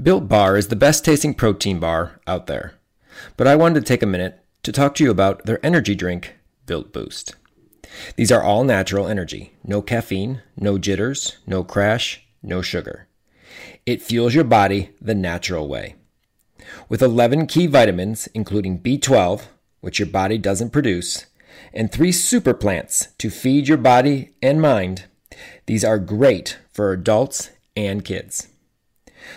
Built Bar is the best tasting protein bar out there. But I wanted to take a minute to talk to you about their energy drink, Built Boost. These are all natural energy. No caffeine, no jitters, no crash, no sugar. It fuels your body the natural way. With 11 key vitamins, including B12, which your body doesn't produce, and three super plants to feed your body and mind, these are great for adults and kids.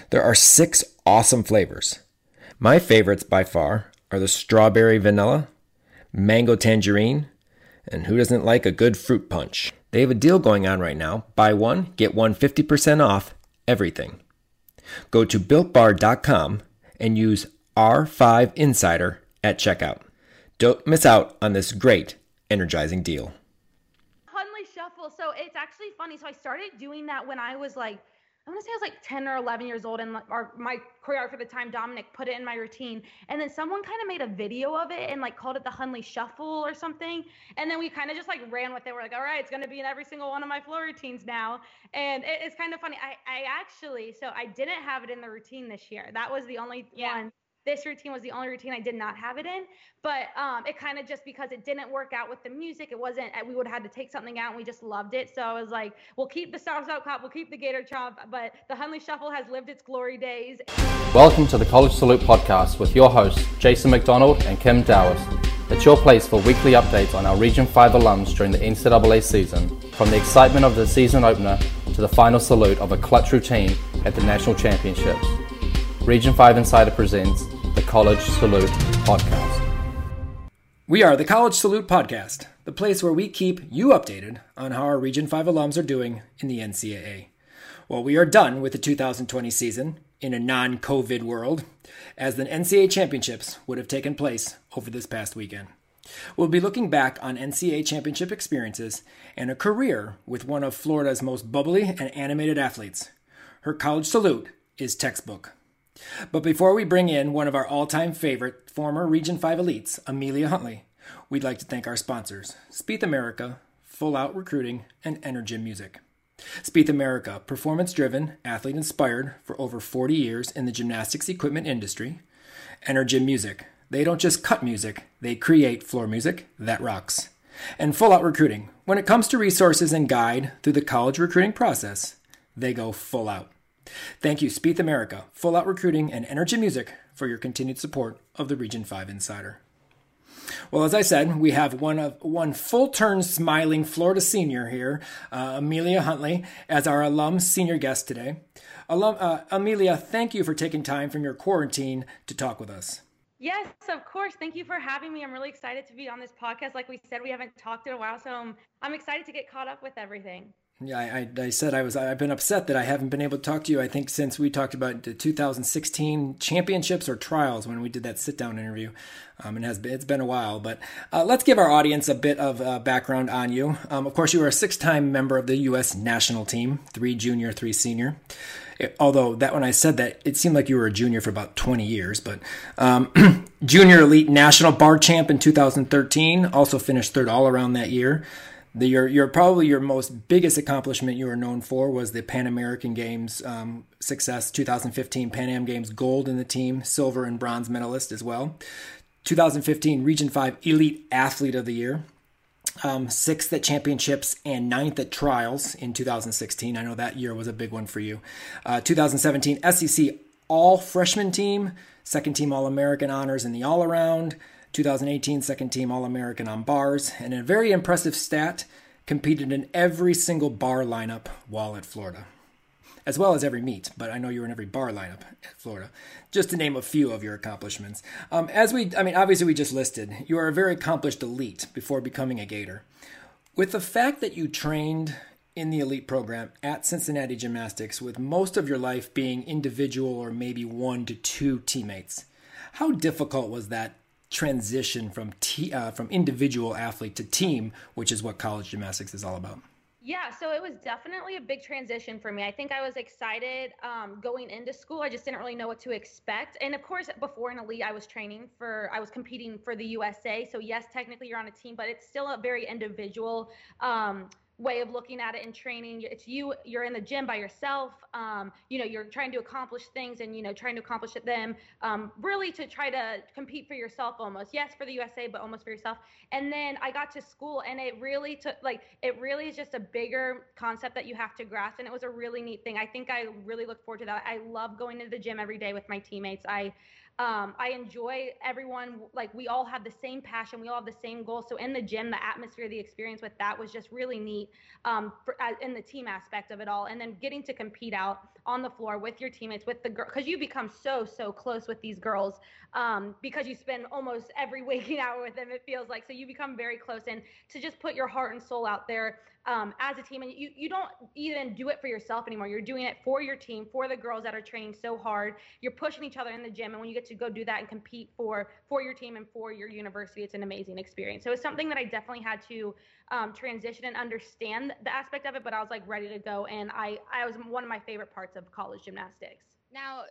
There are six awesome flavors. My favorites by far are the strawberry vanilla, mango tangerine, and who doesn't like a good fruit punch? They have a deal going on right now. Buy one, get one 50% off everything. Go to builtbar.com and use R5Insider at checkout. Don't miss out on this great, energizing deal. Hundley Shuffle. So it's actually funny. So I started doing that when I was like I want to say I was like 10 or 11 years old, and our, my choreographer at the time, Dominic, put it in my routine. And then someone kind of made a video of it and like called it the Hundley Shuffle or something. And then we kind of just like ran with it. We're like, all right, it's going to be in every single one of my floor routines now. And it, it's kind of funny. I, I actually, so I didn't have it in the routine this year. That was the only yeah. one this routine was the only routine I did not have it in. But um, it kind of just because it didn't work out with the music, it wasn't, we would have had to take something out and we just loved it. So I was like, we'll keep the Sauce Out Cop, we'll keep the Gator Chomp, but the Hundley Shuffle has lived its glory days. Welcome to the College Salute podcast with your hosts, Jason McDonald and Kim Dowers. It's your place for weekly updates on our Region 5 alums during the NCAA season, from the excitement of the season opener to the final salute of a clutch routine at the National Championships. Region 5 Insider presents College Salute Podcast. We are the College Salute Podcast, the place where we keep you updated on how our Region 5 alums are doing in the NCAA. Well, we are done with the 2020 season in a non COVID world, as the NCAA championships would have taken place over this past weekend. We'll be looking back on NCAA championship experiences and a career with one of Florida's most bubbly and animated athletes. Her college salute is textbook. But before we bring in one of our all time favorite former Region 5 elites, Amelia Hundley, we'd like to thank our sponsors Spieth America, Full Out Recruiting, and Energym Music. Spieth America, performance driven, athlete inspired for over 40 years in the gymnastics equipment industry. Energym Music, they don't just cut music, they create floor music that rocks. And Full Out Recruiting, when it comes to resources and guide through the college recruiting process, they go full out. Thank you, Spieth America, Full Out Recruiting, and Energym Music for your continued support of the Region 5 Insider. Well, as I said, we have one of one full turn smiling Florida senior here, uh, Amelia Hundley, as our alum senior guest today. Alum, uh, Amelia, thank you for taking time from your quarantine to talk with us. Yes, of course. Thank you for having me. I'm really excited to be on this podcast. Like we said, we haven't talked in a while, so I'm, I'm excited to get caught up with everything. Yeah, I, I, said I was. I've been upset that I haven't been able to talk to you. I think since we talked about the 2016 championships or trials when we did that sit down interview, um, it has been, it's been a while. But uh, let's give our audience a bit of uh, background on you. Um, of course, you were a six-time member of the U.S. national team, three junior, three senior. It, although that when I said that, it seemed like you were a junior for about 20 years. But um, junior elite national bar champ in 2013, also finished third all around that year. The, your, your probably your most biggest accomplishment you were known for was the Pan American Games um, success, 2015 Pan Am Games gold in the team, silver and bronze medalist as well. 2015 Region 5 Elite Athlete of the Year, um, sixth at championships and ninth at trials in 2016. I know that year was a big one for you. Uh, 2017 SEC All Freshman Team, second team All American honors in the all around. 2018 second team All American on bars, and a very impressive stat competed in every single bar lineup while at Florida, as well as every meet. But I know you were in every bar lineup at Florida. Just to name a few of your accomplishments. Um, as we, I mean, obviously we just listed, you are a very accomplished elite before becoming a Gator. With the fact that you trained in the elite program at Cincinnati Gymnastics with most of your life being individual or maybe one to two teammates. How difficult was that transition from t- uh, from individual athlete to team, which is what college gymnastics is all about? Yeah, so it was definitely a big transition for me. I think I was excited um, going into school. I just didn't really know what to expect. And of course, before an elite, I was training for, I was competing for the USA. So, yes, technically you're on a team, but it's still a very individual um, way of looking at it in training. It's you you're in the gym by yourself um, you know you're trying to accomplish things and you know trying to accomplish them um, really to try to compete for yourself almost. Yes for the usa but almost for yourself. And then i got to school and it really took like it really is just a bigger concept that you have to grasp. And it was a really neat thing. I think i really look forward to that. I love going to the gym every day with my teammates. I um, I enjoy everyone. Like we all have the same passion. We all have the same goal. So in the gym, the atmosphere, the experience with that was just really neat um, for, uh, in the team aspect of it all. And then getting to compete out on the floor with your teammates, with the girl, because you become so so close with these girls um, because you spend almost every waking hour with them. It feels like so you become very close. And to just put your heart and soul out there um, as a team and you, you don't even do it for yourself anymore. You're doing it for your team for the girls that are training so hard. You're pushing each other in the gym and when you get to go do that and compete for for your team and for your university it's an amazing experience. So it's something that i definitely had to um, transition and understand the aspect of it but i was like ready to go and i i was one of my favorite parts of college gymnastics. Now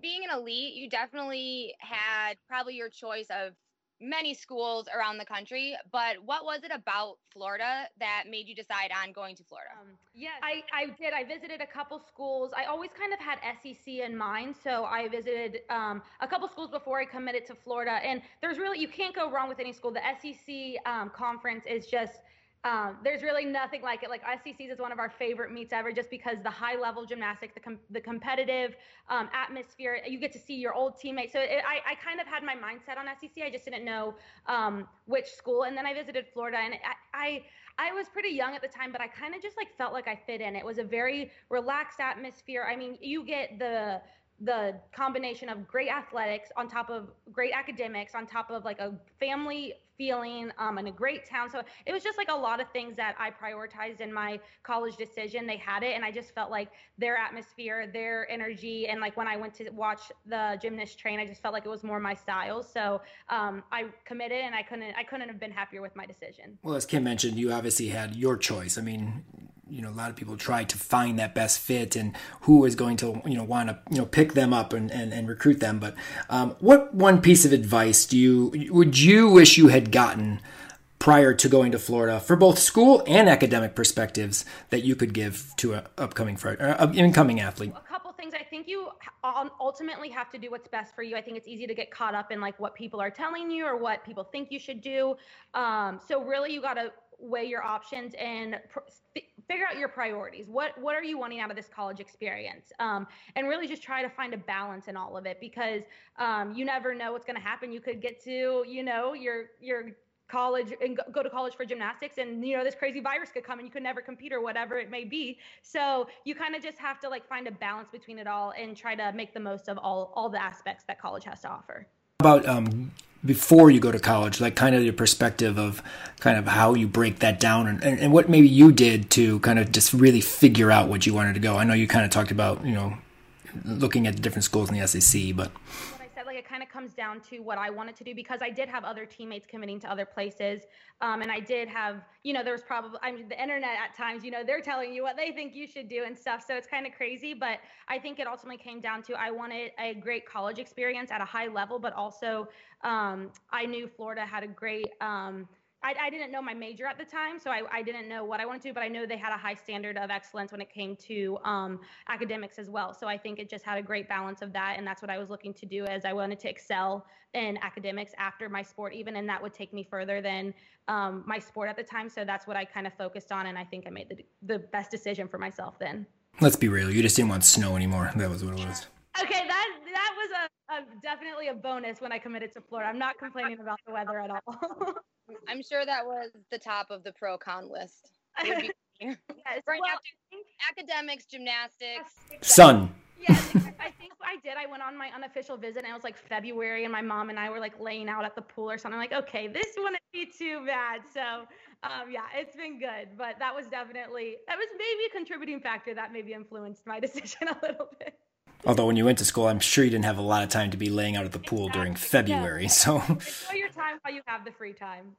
being an elite you definitely had probably your choice of many schools around the country, but what was it about Florida that made you decide on going to Florida? Um, yes, I, I did. I visited a couple schools. I always kind of had SEC in mind, so I visited um, a couple schools before I committed to Florida. And there's really you can't go wrong with any school. The SEC um, conference is just um, there's really nothing like it. Like SECs is one of our favorite meets ever, just because the high level gymnastics, the com- the competitive um, atmosphere, you get to see your old teammates. So it, I I kind of had my mindset on SEC. I just didn't know um, which school. And then I visited Florida, and I, I I was pretty young at the time, but I kind of just like felt like I fit in. It was a very relaxed atmosphere. I mean, you get the the combination of great athletics on top of great academics on top of like a family feeling um, and a great town. So it was just like a lot of things that i prioritized in my college decision. They had it and i just felt like their atmosphere their energy and like when i went to watch the gymnast train i just felt like it was more my style. So um, i committed and i couldn't i couldn't have been happier with my decision. Well as kim mentioned you obviously had your choice. I mean you know a lot of people try to find that best fit and who is going to you know want to you know pick them up and, and, and recruit them. But um, what one piece of advice do you would you wish you had gotten prior to going to Florida for both school and academic perspectives that you could give to an upcoming uh, incoming athlete? A couple things. I think you ultimately have to do what's best for you. I think it's easy to get caught up in like what people are telling you or what people think you should do. Um, so really you got to weigh your options and pr- figure out your priorities. What what are you wanting out of this college experience? Um, and really just try to find a balance in all of it because um, you never know what's going to happen. You could get to you know your your college and go to college for gymnastics and you know this crazy virus could come and you could never compete or whatever it may be so you kind of just have to like find a balance between it all and try to make the most of all all the aspects that college has to offer about um, before you go to college, like kind of your perspective of kind of how you break that down and, and, and, what maybe you did to kind of just really figure out what you wanted to go. I know you kind of talked about, you know, looking at the different schools in the SEC, but comes down to what I wanted to do because I did have other teammates committing to other places. Um, and I did have, you know, there was probably, I mean, the internet at times, you know, they're telling you what they think you should do and stuff. So it's kind of crazy. But I think it ultimately came down to I wanted a great college experience at a high level, but also um, I knew Florida had a great, um, I, I, didn't know my major at the time, so I, I, didn't know what I wanted to do, but I know they had a high standard of excellence when it came to um, academics as well. So I think it just had a great balance of that, and that's what I was looking to do as I wanted to excel in academics after my sport, even, and that would take me further than um, my sport at the time. So that's what I kind of focused on, and I think I made the, the best decision for myself then. Let's be real, you just didn't want snow anymore. That was what it was. Okay, that that was a, a definitely a bonus when I committed to Florida. I'm not complaining about the weather at all. I'm sure that was the top of the pro con list. yes, right well, after academics, gymnastics, sun. Yes, I think I did. I went on my unofficial visit, and it was like February, and my mom and I were like laying out at the pool or something. Like, okay, this wouldn't be too bad. So um, yeah, it's been good, but that was definitely that was maybe a contributing factor that maybe influenced my decision a little bit. Although when you went to school, I'm sure you didn't have a lot of time to be laying out at the pool exactly. during February. Yeah. So enjoy your time while you have the free time.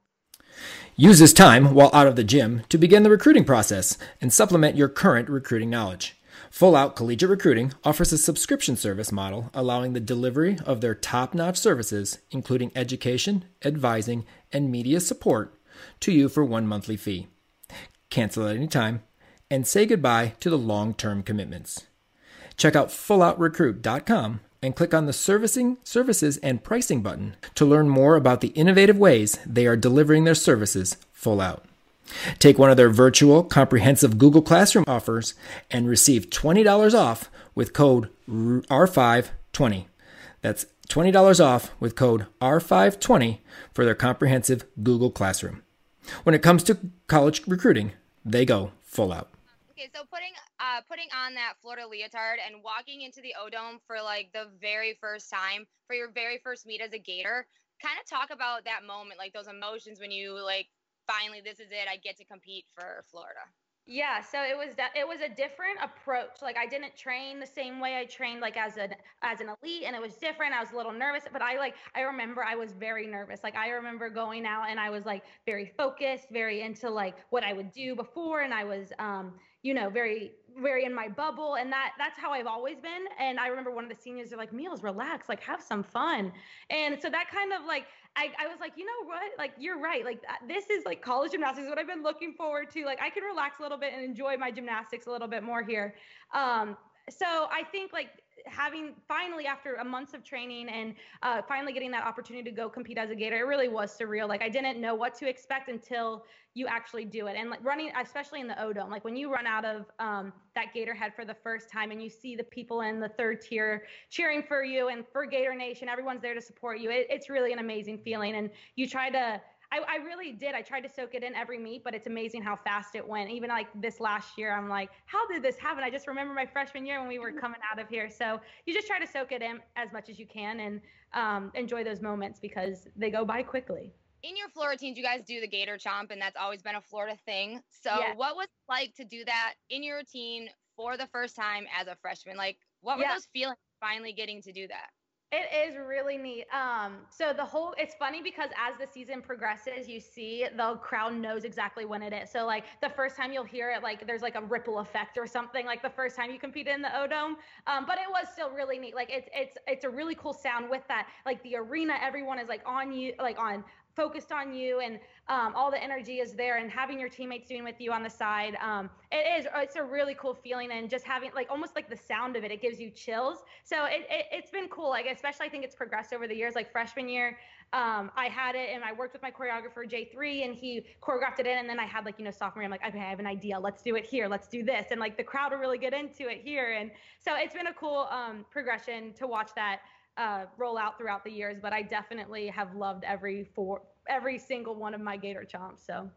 Use this time while out of the gym to begin the recruiting process and supplement your current recruiting knowledge. Full Out Collegiate Recruiting offers a subscription service model allowing the delivery of their top notch services, including education, advising, and media support, to you for one monthly fee. Cancel at any time and say goodbye to the long term commitments. Check out FulloutRecruit.com and click on the Servicing, Services, and Pricing button to learn more about the innovative ways they are delivering their services full out. Take one of their virtual comprehensive Google Classroom offers and receive $20 off with code R520. That's $20 off with code R520 for their comprehensive Google Classroom. When it comes to college recruiting, they go full out. Okay, so putting uh, putting on that Florida leotard and walking into the O Dome for like the very first time for your very first meet as a Gator, kind of talk about that moment, like those emotions when you like finally this is it, I get to compete for Florida. Yeah, so it was that it was a different approach. Like I didn't train the same way I trained like as an as an elite and it was different. I was a little nervous, but I like I remember I was very nervous. Like I remember going out and I was like very focused, very into like what I would do before and I was um you know, very, very in my bubble. And that that's how I've always been. And I remember one of the seniors are like, Meals, relax, like have some fun. And so that kind of like I, I was like, you know what? Like you're right. Like this is like college gymnastics, what I've been looking forward to. Like I can relax a little bit and enjoy my gymnastics a little bit more here. Um, so I think like having finally after a months of training and uh, finally getting that opportunity to go compete as a gator, it really was surreal. Like I didn't know what to expect until you actually do it. And like running, especially in the O Dome, like when you run out of um, that gator head for the first time and you see the people in the third tier cheering for you and for Gator Nation, everyone's there to support you. It, it's really an amazing feeling. And you try to I, I really did. I tried to soak it in every meet, but it's amazing how fast it went. Even like this last year, I'm like, how did this happen? I just remember my freshman year when we were coming out of here. So you just try to soak it in as much as you can and um, enjoy those moments because they go by quickly. In your Florida teams, you guys do the Gator Chomp, and that's always been a Florida thing. So, yes. what was it like to do that in your routine for the first time as a freshman? Like, what were yeah. those feelings finally getting to do that? It is really neat. Um, so the whole it's funny because as the season progresses, you see the crowd knows exactly when it is. So like the first time you'll hear it, like there's like a ripple effect or something. Like the first time you competed in the O Dome, um, but it was still really neat. Like it's it's it's a really cool sound with that. Like the arena, everyone is like on you, like on focused on you and um, all the energy is there and having your teammates doing with you on the side um, it is it's a really cool feeling and just having like almost like the sound of it it gives you chills. So it, it, has been cool like especially i think it's progressed over the years like freshman year um, i had it and i worked with my choreographer j3 and he choreographed it in and then i had like you know sophomore i'm like okay i have an idea let's do it here let's do this. And like the crowd will really get into it here and so it's been a cool um, progression to watch that uh, roll out throughout the years, but I definitely have loved every four, every single one of my Gator chomps. So.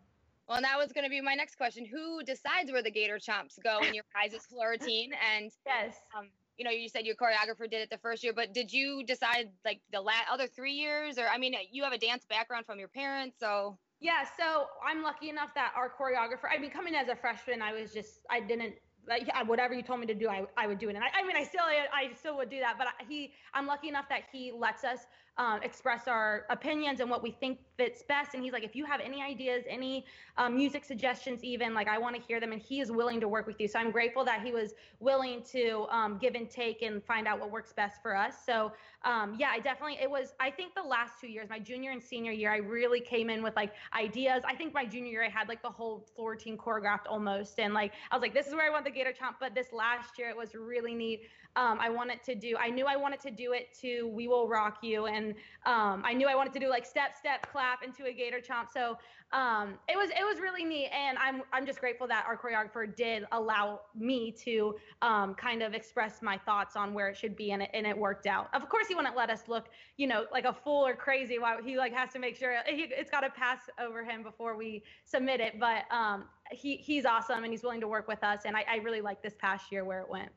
Well, and that was going to be my next question. Who decides where the Gator chomps go in your guys' floor routine? And yes, um, you know, you said your choreographer did it the first year, but did you decide like the la- other three years? Or I mean, you have a dance background from your parents, so. Yeah, so I'm lucky enough that our choreographer. I mean, coming as a freshman, I was just I didn't like whatever you told me to do, I, I would do it. And I, I mean, I still, I still would do that, but he, I'm lucky enough that he lets us um, express our opinions and what we think fits best. And he's like, if you have any ideas, any um, music suggestions, even like I want to hear them, and he is willing to work with you. So I'm grateful that he was willing to um, give and take and find out what works best for us. So um, yeah, I definitely it was. I think the last two years, my junior and senior year, I really came in with like ideas. I think my junior year, I had like the whole floor team choreographed almost, and like I was like, this is where I want the Gator Chomp. But this last year, it was really neat um, I wanted to do, I knew I wanted to do it to We Will Rock You. And um, I knew I wanted to do like step, step, clap into a gator chomp. So um, it was, it was really neat. And I'm, I'm just grateful that our choreographer did allow me to um, kind of express my thoughts on where it should be. And it, and it worked out. Of course, he wouldn't let us look, you know, like a fool or crazy while he like has to make sure he, it's got to pass over him before we submit it. But um, he, he's awesome and he's willing to work with us. And I, I really like this past year where it went.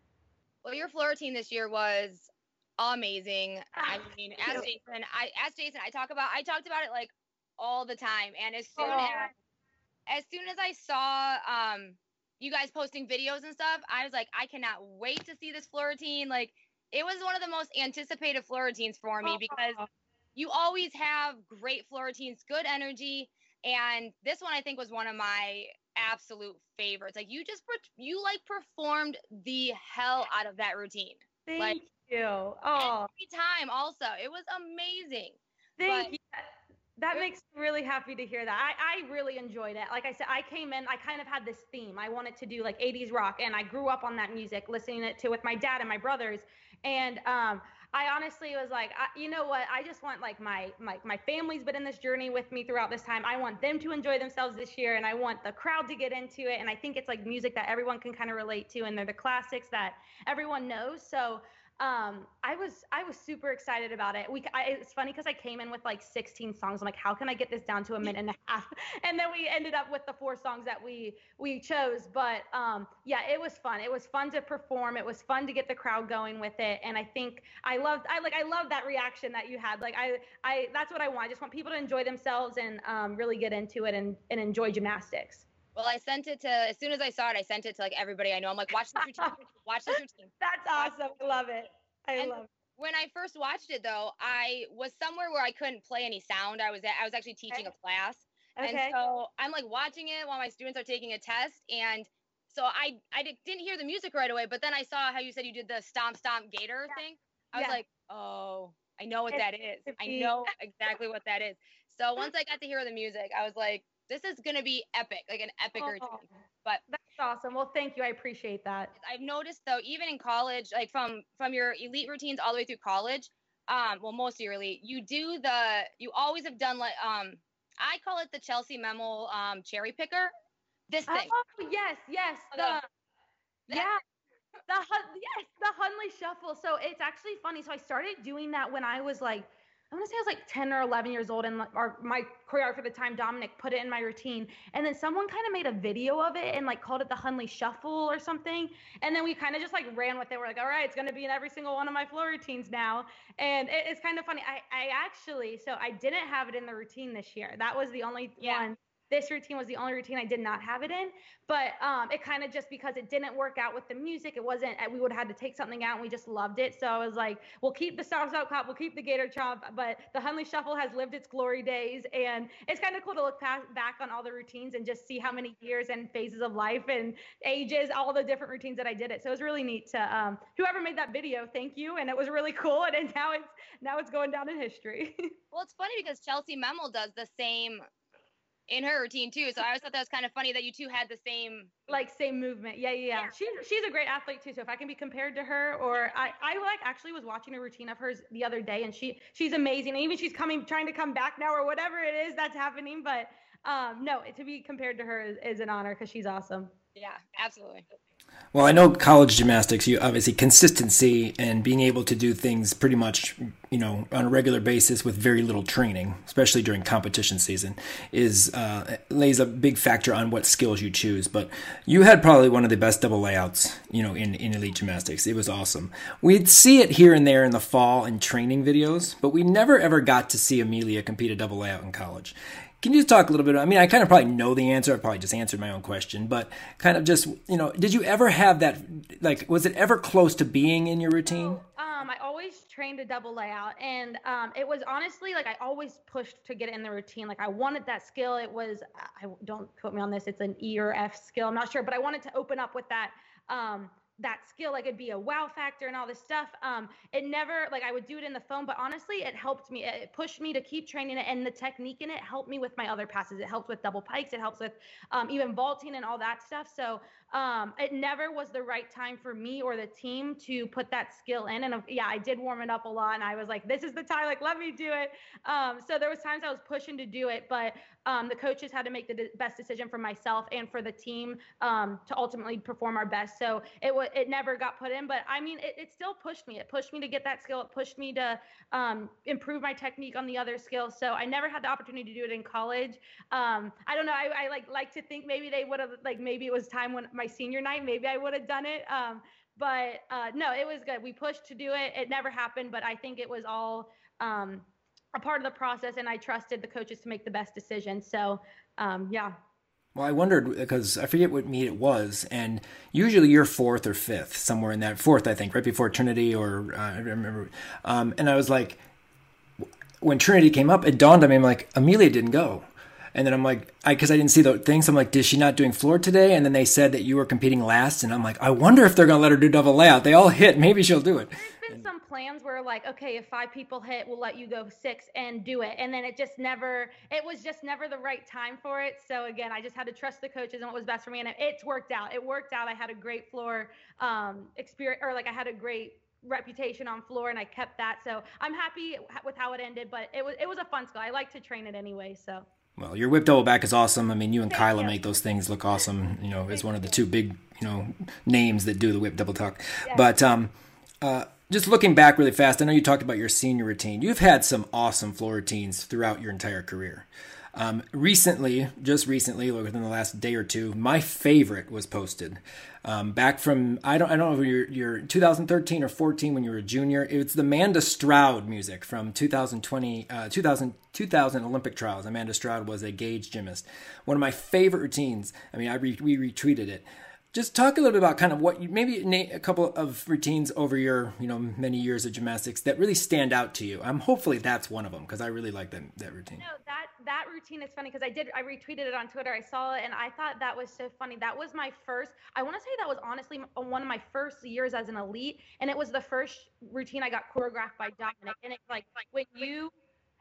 Well, your floor team this year was amazing. I ah, mean, as Jason, I as Jason, I talk about I talked about it like all the time. And as soon oh. as as soon as I saw um you guys posting videos and stuff, I was like, I cannot wait to see this floor routine. Like it was one of the most anticipated floor routines for me because you always have great floor routines, good energy. And this one I think was one of my absolute favorites. Like you just you like performed the hell out of that routine. Thank like, you. Oh, every time. Also, it was amazing. Thank but, you. That makes me really happy to hear that. I, I really enjoyed it. Like I said, I came in, I kind of had this theme. I wanted to do like 80s rock, and I grew up on that music, listening it to with my dad and my brothers. And um, I honestly was like, I, you know what? I just want like my my my family's been in this journey with me throughout this time. I want them to enjoy themselves this year, and I want the crowd to get into it. And I think it's like music that everyone can kind of relate to, and they're the classics that everyone knows. So um i was i was super excited about it. We I, it's funny because i came in with like 16 songs. I'm like how can i get this down to a minute and a half? And then we ended up with the four songs that we we chose. But um yeah it was fun. It was fun to perform. It was fun to get the crowd going with it. And i think i loved i like i love that reaction that you had. Like i i that's what i want. I just want people to enjoy themselves and um really get into it and and enjoy gymnastics well, I sent it to as soon as I saw it, I sent it to like everybody I know. I'm like, watch this routine, watch this routine. That's awesome. I love it. I and love. It. When I first watched it, though, I was somewhere where I couldn't play any sound. I was at, I was actually teaching okay. a class, okay. and so I'm like watching it while my students are taking a test, and so I I didn't hear the music right away. But then I saw how you said you did the stomp stomp gator yeah. thing. I was yeah. like, oh, I know what that is. I know exactly what that is. So once I got to hear the music, I was like, this is going to be epic, like an epic oh, routine. But that's awesome. Well, thank you. I appreciate that. I've noticed though, even in college, like from from your elite routines all the way through college, um, well, most of your elite, you do the, you always have done like, um, I call it the Chellsie Memmel um, cherry picker. This thing. Oh yes, yes. The, the yeah. The yes, the Hundley shuffle. So it's actually funny. So I started doing that when I was like I want to say I was like 10 or 11 years old, and our, my choreographer at the time, Dominic, put it in my routine. And then someone kind of made a video of it and like called it the Hundley Shuffle or something. And then we kind of just like ran with it. We're like, all right, it's going to be in every single one of my floor routines now. And it, it's kind of funny. I, I actually, so I didn't have it in the routine this year. That was the only yeah. one this routine was the only routine I did not have it in, but um, it kind of just because it didn't work out with the music, it wasn't. We would have had to take something out, and we just loved it. So I was like, we'll keep the Stomp Stomp Cop, we'll keep the Gator Chomp, but the Hundley Shuffle has lived its glory days, and it's kind of cool to look back on all the routines and just see how many years and phases of life and ages, all the different routines that I did it. So it was really neat to um, whoever made that video, thank you, and it was really cool, and, and now it's now it's going down in history. well, it's funny because Chellsie Memmel does the same in her routine too. So I always thought that was kind of funny that you two had the same like same movement. Yeah, yeah, yeah. She's she's a great athlete too. So if I can be compared to her, or I I like actually was watching a routine of hers the other day, and she she's amazing. And even she's coming trying to come back now or whatever it is that's happening. But um, no, to be compared to her is, is an honor because she's awesome. Yeah, absolutely. Well, I know college gymnastics, you obviously consistency and being able to do things pretty much, you know, on a regular basis with very little training, especially during competition season, is uh, lays a big factor on what skills you choose. But you had probably one of the best double layouts, you know, in, in elite gymnastics. It was awesome. We'd see it here and there in the fall in training videos, but we never ever got to see Amelia compete a double layout in college. Can you just talk a little bit? I mean, I kind of probably know the answer. I probably just answered my own question, but kind of just, you know, did you ever have that? Like, was it ever close to being in your routine? Um, I always trained a double layout, and um, it was honestly like I always pushed to get in the routine. Like I wanted that skill. It was, I don't quote me on this. It's an E or F skill. I'm not sure, but I wanted to open up with that. Um, that skill like it'd be a wow factor and all this stuff um it never like i would do it in the phone but honestly it helped me it pushed me to keep training it and the technique in it helped me with my other passes. It helps with double pikes it helps with um, even vaulting and all that stuff. So um, it never was the right time for me or the team to put that skill in. And uh, yeah, I did warm it up a lot, and I was like, "This is the time, like let me do it." Um, so there was times I was pushing to do it, but um, the coaches had to make the best decision for myself and for the team um, to ultimately perform our best. So it was it never got put in, but I mean, it, it still pushed me. It pushed me to get that skill. It pushed me to um, improve my technique on the other skills. So I never had the opportunity to do it in college. Um, I don't know. I, I like like to think maybe they would have like maybe it was time when my senior night, maybe I would have done it. Um, but uh, no, it was good. We pushed to do it. It never happened, but I think it was all um, a part of the process, and I trusted the coaches to make the best decision. So, um, yeah. Well, I wondered because I forget what meet it was, and usually you're fourth or fifth, somewhere in that fourth, I think, right before Trinity, or uh, I remember. Um, and I was like, when Trinity came up, it dawned on me, I'm like, Amelia didn't go. And then I'm like, I because I didn't see the things, I'm like, is she not doing floor today? And then they said that you were competing last, and I'm like, I wonder if they're gonna let her do double layout. They all hit, maybe she'll do it. There's been some plans where like, okay, if five people hit, we'll let you go six and do it, and then it just never, it was just never the right time for it. So again, I just had to trust the coaches and what was best for me, and it, it's worked out. It worked out. I had a great floor um, experience, or like I had a great reputation on floor and I kept that. So I'm happy with how it ended, but it was it was a fun skill. I like to train it anyway, so well, your whip double back is awesome. I mean, you and Kyla make those things look awesome. You know, as one of the two big, you know, names that do the whip double tuck. Yeah. But um, uh, just looking back really fast, I know you talked about your senior routine. You've had some awesome floor routines throughout your entire career. Um, recently, just recently, within the last day or two, my favorite was posted. Um, back from I don't I don't know if you're, you're 2013 or 14 when you were a junior. It's the Amanda Stroud music from 2020 uh, 2000 2000 Olympic trials. Amanda Stroud was a GAGE gymnast. One of my favorite routines. I mean, I re- we retweeted it just talk a little bit about kind of what you maybe a couple of routines over your you know many years of gymnastics that really stand out to you. I'm hopefully that's one of them because I really like that that routine. No, that that routine is funny because I did I retweeted it on Twitter. I saw it and I thought that was so funny. That was my first. I want to say that was honestly one of my first years as an elite, and it was the first routine I got choreographed by Dominic. And it's like like when you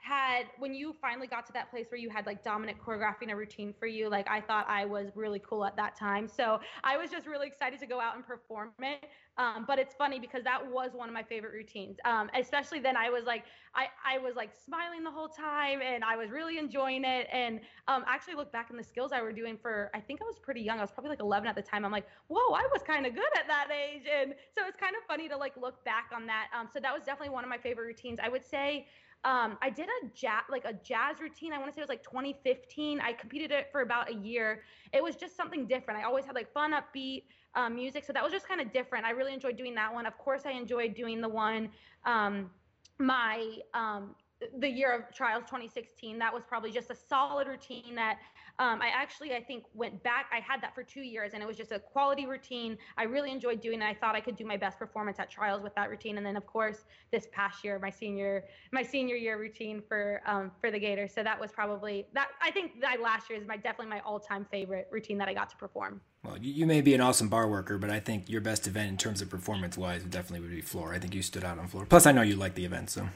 had when you finally got to that place where you had like Dominic choreographing a routine for you, like I thought I was really cool at that time. So I was just really excited to go out and perform it. Um, but it's funny because that was one of my favorite routines. Um, especially then I was like I, I was like smiling the whole time and I was really enjoying it. And um, actually look back in the skills I were doing for I think I was pretty young. I was probably like 11 at the time. I'm like, whoa, I was kind of good at that age. And so it's kind of funny to like look back on that. Um, so that was definitely one of my favorite routines. I would say um, I did a jazz like a jazz routine. I want to say it was like 2015. I competed it for about a year. It was just something different. I always had like fun, upbeat um, music, so that was just kind of different. I really enjoyed doing that one. Of course, I enjoyed doing the one um, my um, the year of trials 2016 that was probably just a solid routine that um, i actually i think went back i had that for two years and it was just a quality routine i really enjoyed doing it i thought i could do my best performance at trials with that routine and then of course this past year my senior my senior year routine for um, for the gators so that was probably that i think that last year is my definitely my all-time favorite routine that i got to perform well, you may be an awesome bar worker, but I think your best event in terms of performance wise definitely would be floor. I think you stood out on floor. Plus, I know you like the event, so.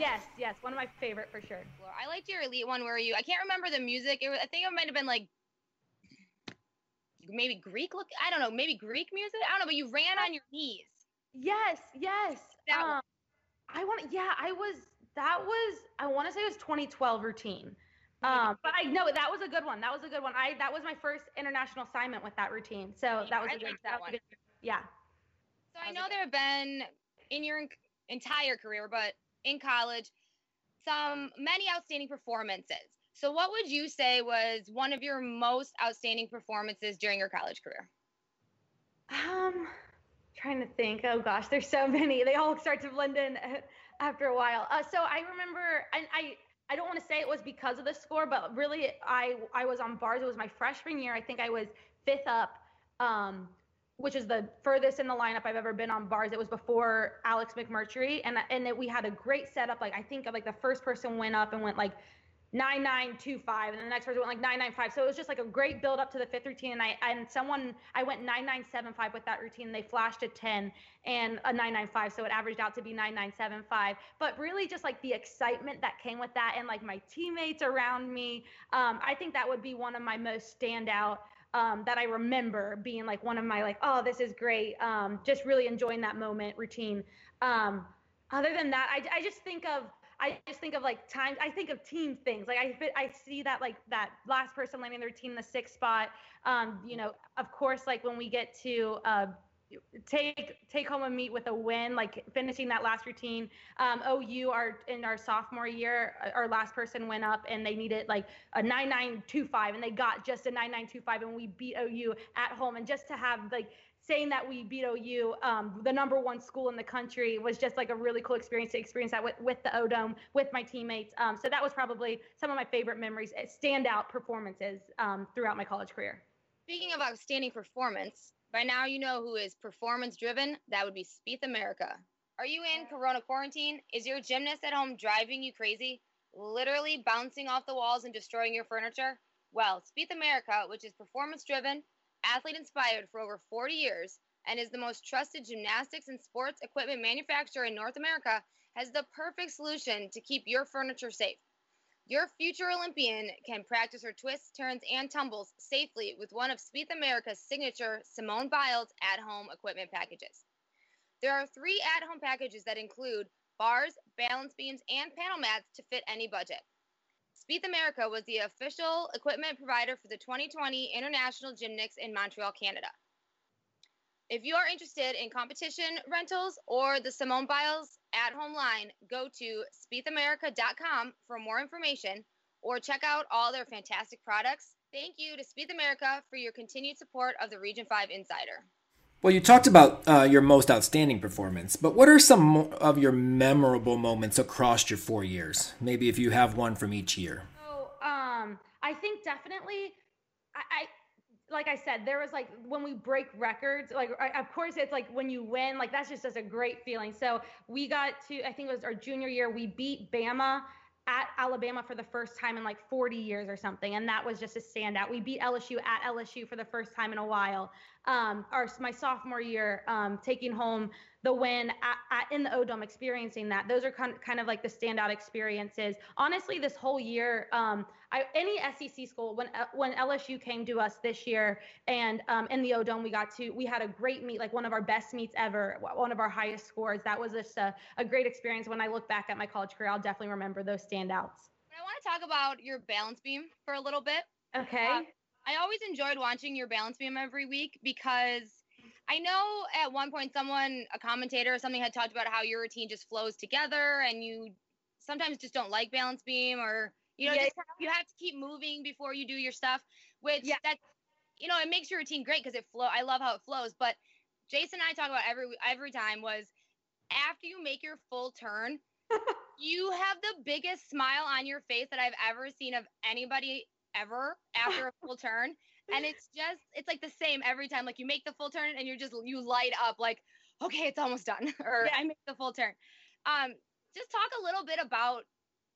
Yes, yes, one of my favorite for sure. I liked your elite one where you. I can't remember the music. It was, I think it might have been like maybe Greek look. I don't know, maybe Greek music. I don't know, but you ran on your knees. Yes, yes. That um, I want. Yeah, I was. That was. I want to say it was 2012 routine. Um, but I know that was a good one. That was a good one. I that was my first international assignment with that routine. So that was I a good. That, one. Good, yeah. So I know there have been in your entire career, but in college, some many outstanding performances. So, what would you say was one of your most outstanding performances during your college career? Um, trying to think. Oh gosh, there's so many. They all start to blend in after a while. Uh, so I remember, and I I don't want to say it was because of the score, but really I I was on bars. It was my freshman year. I think I was fifth up. Um, which is the furthest in the lineup I've ever been on bars. It was before Alex McMurtry, and and it, we had a great setup. Like I think like the first person went up and went like nine nine two five, and the next person went like nine nine five. So it was just like a great build up to the fifth routine. And I and someone I went nine nine seven five with that routine. They flashed a ten and a nine nine five, so it averaged out to be nine nine seven five. But really, just like the excitement that came with that, and like my teammates around me, um, I think that would be one of my most standout um, that I remember being like one of my like, oh, this is great. Um, just really enjoying that moment routine. Um, other than that, I, I just think of I just think of like times. I think of team things. Like I I see that like that last person landing their team in the sixth spot. Um, you know, of course, like when we get to uh, take take home a meet with a win, like finishing that last routine. Um, OU, our in our sophomore year, uh, our last person went up and they needed like a 9925, and they got just a 9925, and we beat OU at home. And just to have like saying that we beat OU, um, the number one school in the country, was just like a really cool experience to experience that with, with the O Dome, with my teammates. Um, so that was probably some of my favorite memories, eh, standout performances um, throughout my college career. Speaking of outstanding performance, by now you know who is performance driven. That would be Spieth America. Are you in Corona quarantine? Is your gymnast at home driving you crazy? Literally bouncing off the walls and destroying your furniture? Well, Spieth America, which is performance driven, athlete inspired for over 40 years, and is the most trusted gymnastics and sports equipment manufacturer in North America, has the perfect solution to keep your furniture safe. Your future Olympian can practice her twists, turns, and tumbles safely with one of Spieth America's signature Simone Biles at home equipment packages. There are three at home packages that include bars, balance beams, and panel mats to fit any budget. Spieth America was the official equipment provider for the 2020 International Gymnix in Montreal, Canada. If you are interested in competition rentals or the Simone Biles at home line, go to spiethamerica.com for more information or check out all their fantastic products. Thank you to Spieth America for your continued support of the Region 5 Insider. Well, you talked about uh, your most outstanding performance, but what are some of your memorable moments across your four years? Maybe if you have one from each year. So, um, I think definitely, I, I like I said, there was like when we break records, like of course it's like when you win, like that's just, just a great feeling. So we got to, I think it was our junior year, we beat Bama at Alabama for the first time in like 40 years or something, and that was just a standout. We beat LSU at LSU for the first time in a while. Um, our my sophomore year, um, taking home the win at, at, in the O Dome, experiencing that. Those are kind of, kind of like the standout experiences. Honestly, this whole year, um, I, any SEC school, when uh, when LSU came to us this year, and um, in the O Dome, we got to we had a great meet, like one of our best meets ever, one of our highest scores. That was just a, a great experience. When I look back at my college career, I'll definitely remember those standouts. I want to talk about your balance beam for a little bit. Okay. Uh, I always enjoyed watching your balance beam every week because I know at one point someone, a commentator or something, had talked about how your routine just flows together and you sometimes just don't like balance beam or you know yeah. just, you have to keep moving before you do your stuff, which yeah. that you know it makes your routine great because it flow. I love how it flows, but Jason and I talk about every every time was after you make your full turn. you have the biggest smile on your face that I've ever seen of anybody ever after a full turn and it's just it's like the same every time like you make the full turn and you're just you light up like okay it's almost done or yeah. i make the full turn um just talk a little bit about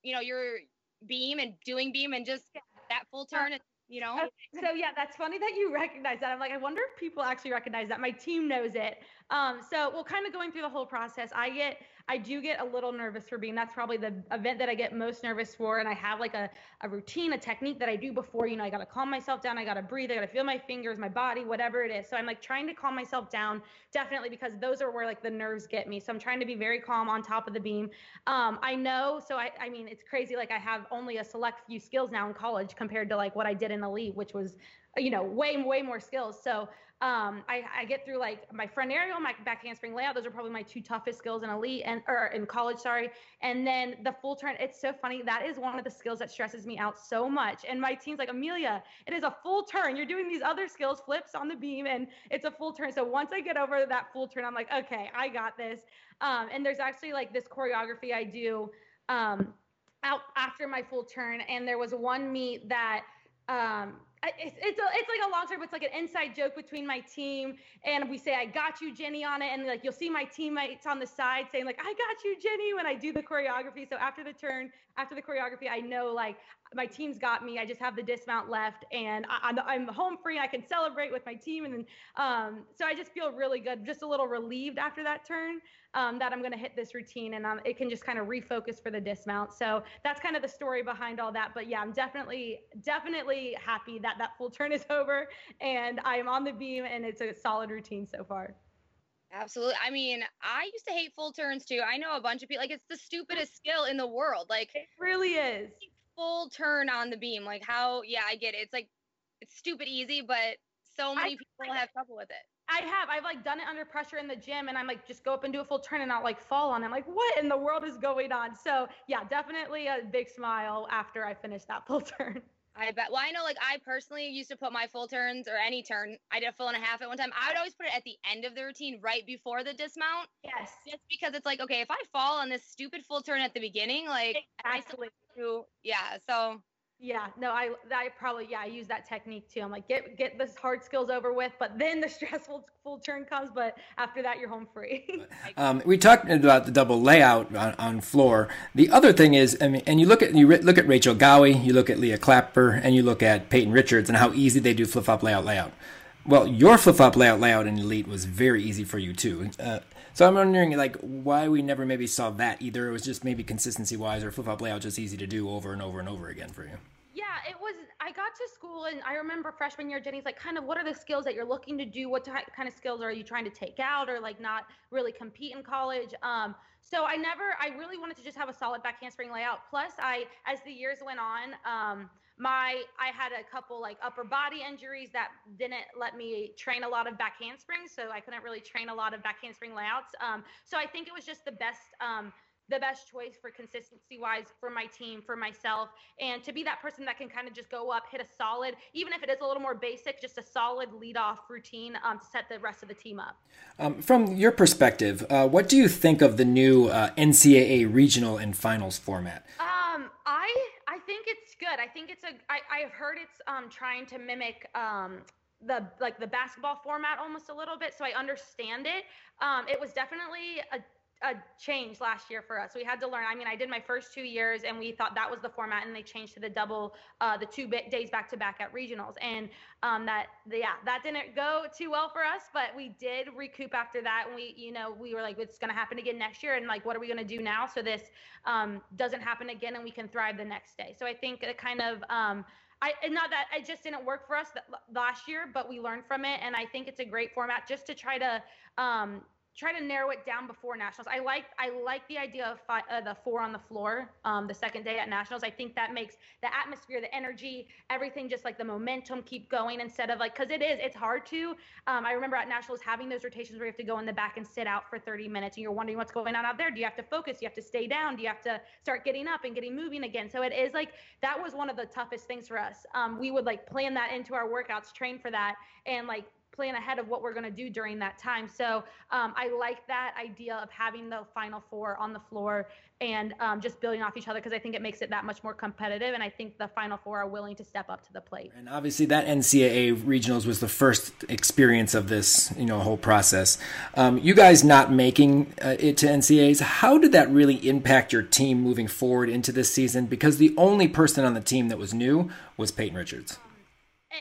you know your beam and doing beam and just that full turn and you know? So yeah that's funny that you recognize that. I'm like i wonder if people actually recognize that. My team knows it. Um so well kind of going through the whole process i get I do get a little nervous for beam. That's probably the event that I get most nervous for. And I have like a, a routine, a technique that I do before, you know, I got to calm myself down. I got to breathe. I got to feel my fingers, my body, whatever it is. So I'm like trying to calm myself down definitely because those are where like the nerves get me. So I'm trying to be very calm on top of the beam. Um, I know. So I, I mean, it's crazy. Like I have only a select few skills now in college compared to like what I did in elite, which was you know, way, way more skills. So um, I, I, get through like my front aerial, my back handspring layout. Those are probably my two toughest skills in elite and or in college, sorry. And then the full turn. It's so funny. That is one of the skills that stresses me out so much. And my team's like, Amelia, it is a full turn. You're doing these other skills, flips on the beam, and it's a full turn. So once I get over that full turn, I'm like, okay, I got this. Um, and there's actually like this choreography I do um, out after my full turn. And there was one meet that um, it's it's, a, it's like a long story, but it's like an inside joke between my team, and we say "I got you, Jenny" on it, and like you'll see my teammates on the side saying like "I got you, Jenny" when I do the choreography. So after the turn, after the choreography, I know like my team's got me. I just have the dismount left, and I, am I'm, I'm home free. I can celebrate with my team, and then um, so I just feel really good, just a little relieved after that turn um, that I'm going to hit this routine, and um, it can just kind of refocus for the dismount. So that's kind of the story behind all that. But yeah, I'm definitely definitely happy that that full turn is over, and I am on the beam, and it's a solid routine so far. Absolutely. I mean, I used to hate full turns too. I know a bunch of people like it's the stupidest skill in the world. Like it really is full turn on the beam. Like how, yeah, I get it. It's like, it's stupid easy, but so many I, people have trouble with it. I have. I've like done it under pressure in the gym and I'm like, just go up and do a full turn and not like fall on. I'm like, what in the world is going on? So yeah, definitely a big smile after I finish that full turn. I bet. Well, I know, like, I personally used to put my full turns or any turn. I did a full and a half at one time. I would always put it at the end of the routine, right before the dismount. Yes. Just because it's like, okay, if I fall on this stupid full turn at the beginning, like, exactly. I still do, yeah. So yeah, no, I I probably yeah I use that technique too. I'm like get get the hard skills over with, but then the stressful full turn comes. But after that, you're home free. um, we talked about the double layout on, on, floor. The other thing is, I mean, and you look at you look at Rachel Gowey, you look at Leah Clapper, and you look at Peyton Richards, and how easy they do flip flop layout layout. Well, your flip flop layout layout in elite was very easy for you too. Uh, so I'm wondering, like, why we never maybe saw that either. It was just maybe consistency wise, or flip flop layout just easy to do over and over and over again for you. Yeah, it was. I got to school and I remember freshman year, Jenny's like, kind of, what are the skills that you're looking to do? What type, kind of skills are you trying to take out, or like not really compete in college? Um, so I never, I really wanted to just have a solid back handspring layout. Plus, I, as the years went on, um, my I had a couple like upper body injuries that didn't let me train a lot of back handsprings, so I couldn't really train a lot of back handspring layouts. Um, so I think it was just the best um, the best choice for consistency wise for my team, for myself, and to be that person that can kind of just go up, hit a solid, even if it is a little more basic, just a solid lead off routine um, to set the rest of the team up. Um, from your perspective, uh, what do you think of the new uh, NCAA regional and finals format? Um, I I think it's good. I think it's a. I I've heard it's um trying to mimic um the like the basketball format almost a little bit so i understand it um, it was definitely a a change last year for us. We had to learn. I mean, I did my first two years, and we thought that was the format, and they changed to the double, uh, the two days back to back at regionals, and um, that yeah, that didn't go too well for us, but we did recoup after that, and we you know we were like, it's going to happen again next year, and like, what are we going to do now so this um, doesn't happen again, and we can thrive the next day. So I think it kind of. Um, I, not that it just didn't work for us that, last year, but we learned from it, and I think it's a great format just to try to um, try to narrow it down before nationals. I like I like the idea of uh, the four on the floor, um, the second day at nationals. I think that makes the atmosphere, the energy, everything just like the momentum keep going instead of like because it is it's hard to. Um, I remember at nationals having those rotations where you have to go in the back and sit out for 30 minutes, and you're wondering what's going on out there. Do you have to focus? Do you have to stay down? Do you have to start getting up and getting moving again? So it is like that was one of the toughest things for us. Um, we would like plan that into our workouts, train for that, and like plan ahead of what we're going to do during that time. So um, I like that idea of having the final four on the floor and um, just building off each other because I think it makes it that much more competitive. And I think the final four are willing to step up to the plate. And obviously, that NCAA regionals was the first experience of this, you know, whole process. Um, you guys not making uh, it to NCAAs, how did that really impact your team moving forward into this season? Because the only person on the team that was new was Peyton Richards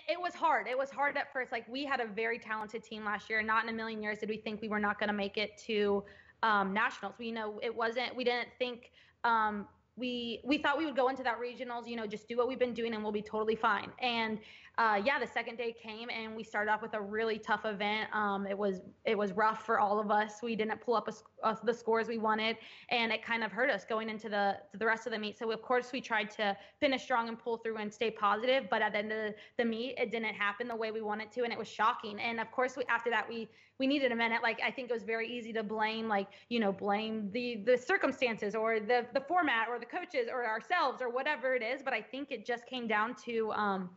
it was hard. It was hard at first. Like we had a very talented team last year. Not in a million years did we think we were not going to make it to um, nationals. We know it wasn't. We didn't think um, we we thought we would go into that regionals. You know, just do what we've been doing and we'll be totally fine. And uh, yeah, the second day came and we started off with a really tough event. Um, it was it was rough for all of us. We didn't pull up a, uh, the scores we wanted, and it kind of hurt us going into the the rest of the meet. So of course we tried to finish strong and pull through and stay positive, but at the end of the, the meet, it didn't happen the way we wanted to, and it was shocking. And of course, we, after that, we we needed a minute. Like I think it was very easy to blame, like you know, blame the the circumstances or the the format or the coaches or ourselves or whatever it is. But I think it just came down to um,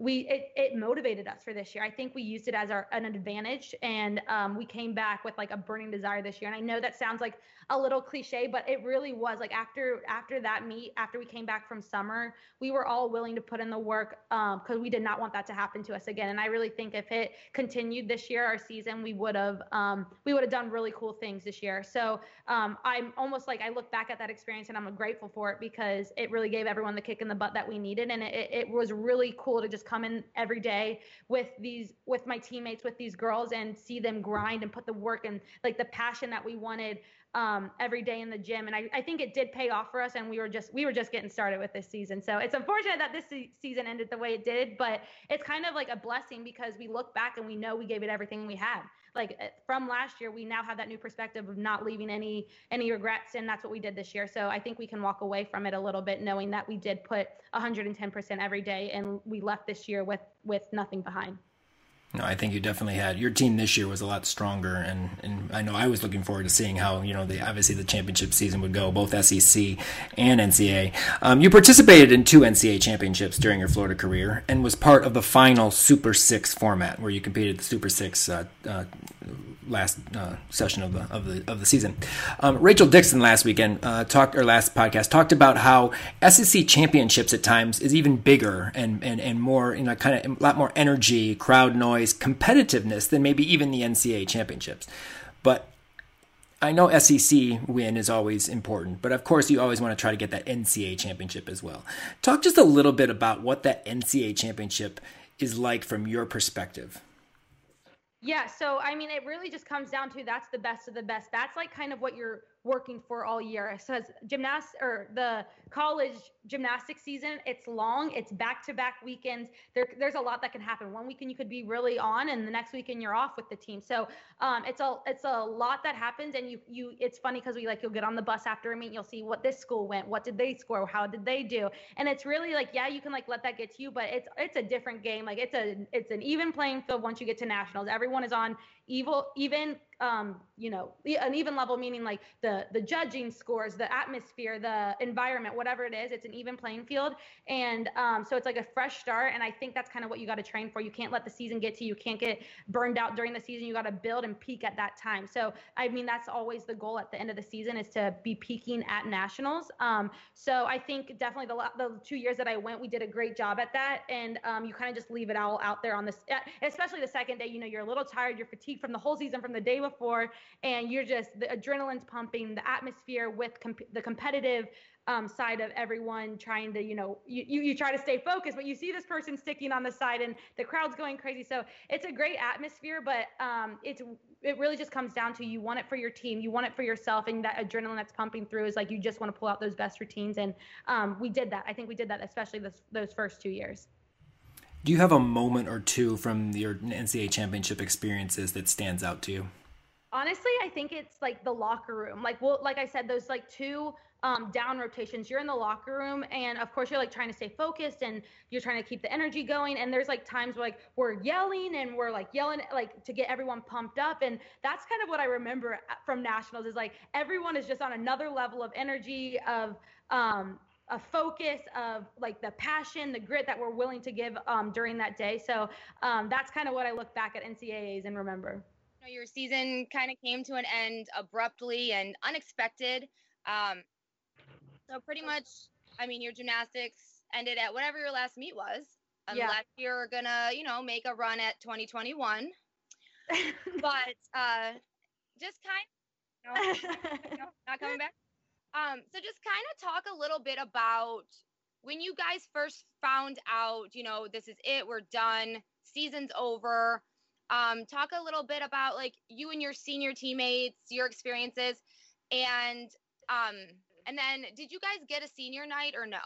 we it, it motivated us for this year. I think we used it as our an advantage, and um, we came back with like a burning desire this year. And I know that sounds like a little cliche, but it really was like after after that meet, after we came back from summer, we were all willing to put in the work because um, we did not want that to happen to us again. And I really think if it continued this year, our season, we would have um, we would have done really cool things this year. So um, I'm almost like I look back at that experience and I'm grateful for it because it really gave everyone the kick in the butt that we needed, and it, it was really cool to just come in every day with these with my teammates with these girls and see them grind and put the work and like the passion that we wanted um, every day in the gym. And I, I think it did pay off for us. And we were just we were just getting started with this season. So it's unfortunate that this se- season ended the way it did, but it's kind of like a blessing because we look back and we know we gave it everything we had. Like eh, from last year, we now have that new perspective of not leaving any any regrets, and that's what we did this year. So I think we can walk away from it a little bit, knowing that we did put 110% every day, and we left this year with with nothing behind. No, I think you definitely had your team this year was a lot stronger, and, and I know I was looking forward to seeing how you know the obviously the championship season would go, both SEC and NCAA. Um, you participated in two NCAA championships during your Florida career, and was part of the final Super Six format, where you competed the Super Six uh, uh, last uh, session of the of the of the season. Um, Rachel Dixon last weekend uh, talked or last podcast talked about how SEC championships at times is even bigger and and and more you know kind of a lot more energy, crowd noise, competitiveness than maybe even the NCAA championships. But I know SEC win is always important, but of course you always want to try to get that NCAA championship as well. Talk just a little bit about what that NCAA championship is like from your perspective. Yeah, so I mean, it really just comes down to that's the best of the best. That's like kind of what you're working for all year. So as gymnast or the college gymnastics season, it's long, it's back to back weekends. There, there's a lot that can happen. One weekend you could be really on, and the next weekend you're off with the team. So um, it's a it's a lot that happens, and you you it's funny because we like you'll get on the bus after a meet, you'll see what this school went, what did they score, how did they do, and it's really like yeah, you can like let that get to you, but it's it's a different game. Like it's a it's an even playing field once you get to nationals. Everyone is on evil even um, you know, an even level, meaning like the the judging scores, the atmosphere, the environment, whatever it is, it's an even playing field. And um, so it's like a fresh start. And I think that's kind of what you got to train for. You can't let the season get to you. You can't get burned out during the season. You got to build and peak at that time. So I mean, that's always the goal at the end of the season is to be peaking at nationals. Um, so I think definitely the the two years that I went, we did a great job at that. And um, you kind of just leave it all out there on this, especially the second day. You know, you're a little tired, you're fatigued from the whole season from the day before and you're just the adrenaline's pumping, the atmosphere with comp- the competitive um, side of everyone trying to, you know, you, you, you try to stay focused, but you see this person sticking on the side and the crowd's going crazy. So it's a great atmosphere, but um, it's it really just comes down to you want it for your team, you want it for yourself, and that adrenaline that's pumping through is like you just want to pull out those best routines. And um, we did that. I think we did that, especially this, those first two years. Do you have a moment or two from your NCAA championship experiences that stands out to you? honestly i think it's like the locker room like well like i said those like two um, down rotations you're in the locker room and of course you're like trying to stay focused and you're trying to keep the energy going and there's like times where like we're yelling and we're like yelling like to get everyone pumped up and that's kind of what i remember from nationals is like everyone is just on another level of energy of um, a focus of like the passion, the grit that we're willing to give um, during that day. So um, that's kind of what I look back at NCAAs and remember know, your season kind of came to an end abruptly and unexpected. Um, so pretty much, I mean, your gymnastics ended at whatever your last meet was, unless yeah. you're gonna, you know, make a run at 2021. but uh, just kind, of, you know, not coming back. Um, so just kind of talk a little bit about when you guys first found out, you know, this is it, we're done, season's over um, talk a little bit about like you and your senior teammates, your experiences, and um, and then did you guys get a senior night or no?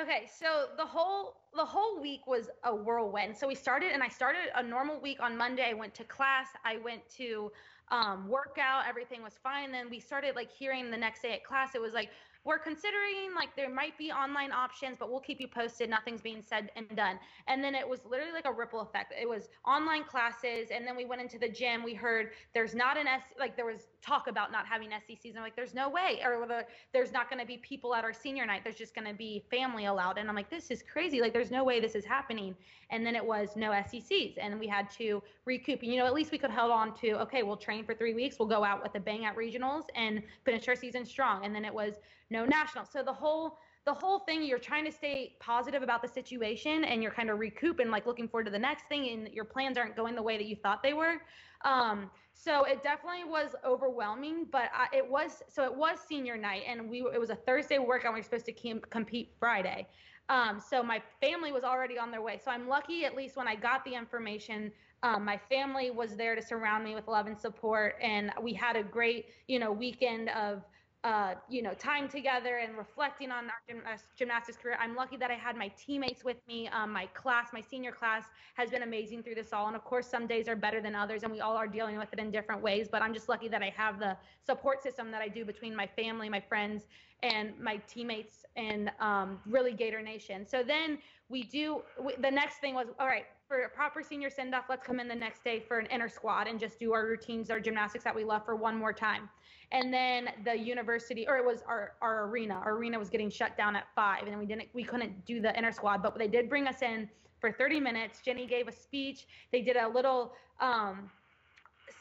Okay, so the whole the whole week was a whirlwind. So we started, and I started a normal week on Monday. I went to class. I went to um, workout. Everything was fine. Then we started like hearing the next day at class. It was like, we're considering like there might be online options, but we'll keep you posted. Nothing's being said and done. And then it was literally like a ripple effect. It was online classes, and then we went into the gym. We heard there's not an S like there was talk about not having SECs. I'm Like there's no way, or the, there's not going to be people at our senior night. There's just going to be family allowed. And I'm like, this is crazy. Like there's no way this is happening. And then it was no SECs, and we had to recoup. And, You know, at least we could hold on to okay, we'll train for three weeks. We'll go out with a bang at regionals and finish our season strong. And then it was no national. So the whole the whole thing you're trying to stay positive about the situation and you're kind of recouping like looking forward to the next thing and your plans aren't going the way that you thought they were. Um, so it definitely was overwhelming but I, it was so it was senior night and we it was a thursday workout we were supposed to com- compete friday. Um, so my family was already on their way. So i'm lucky at least when i got the information um, my family was there to surround me with love and support and we had a great you know weekend of uh, you know, time together and reflecting on our gymnastics, gymnastics career. I'm lucky that I had my teammates with me. Um, my class, my senior class, has been amazing through this all. And of course, some days are better than others, and we all are dealing with it in different ways. But I'm just lucky that I have the support system that I do between my family, my friends, and my teammates, and um, really Gator Nation. So then we do. We, the next thing was all right for a proper senior send off, let's come in the next day for an inner squad and just do our routines, our gymnastics that we love for one more time. And then the university, or it was our, our arena. Our arena was getting shut down at five, and we didn't, we couldn't do the inner squad, but they did bring us in for 30 minutes. Jenny gave a speech. They did a little um,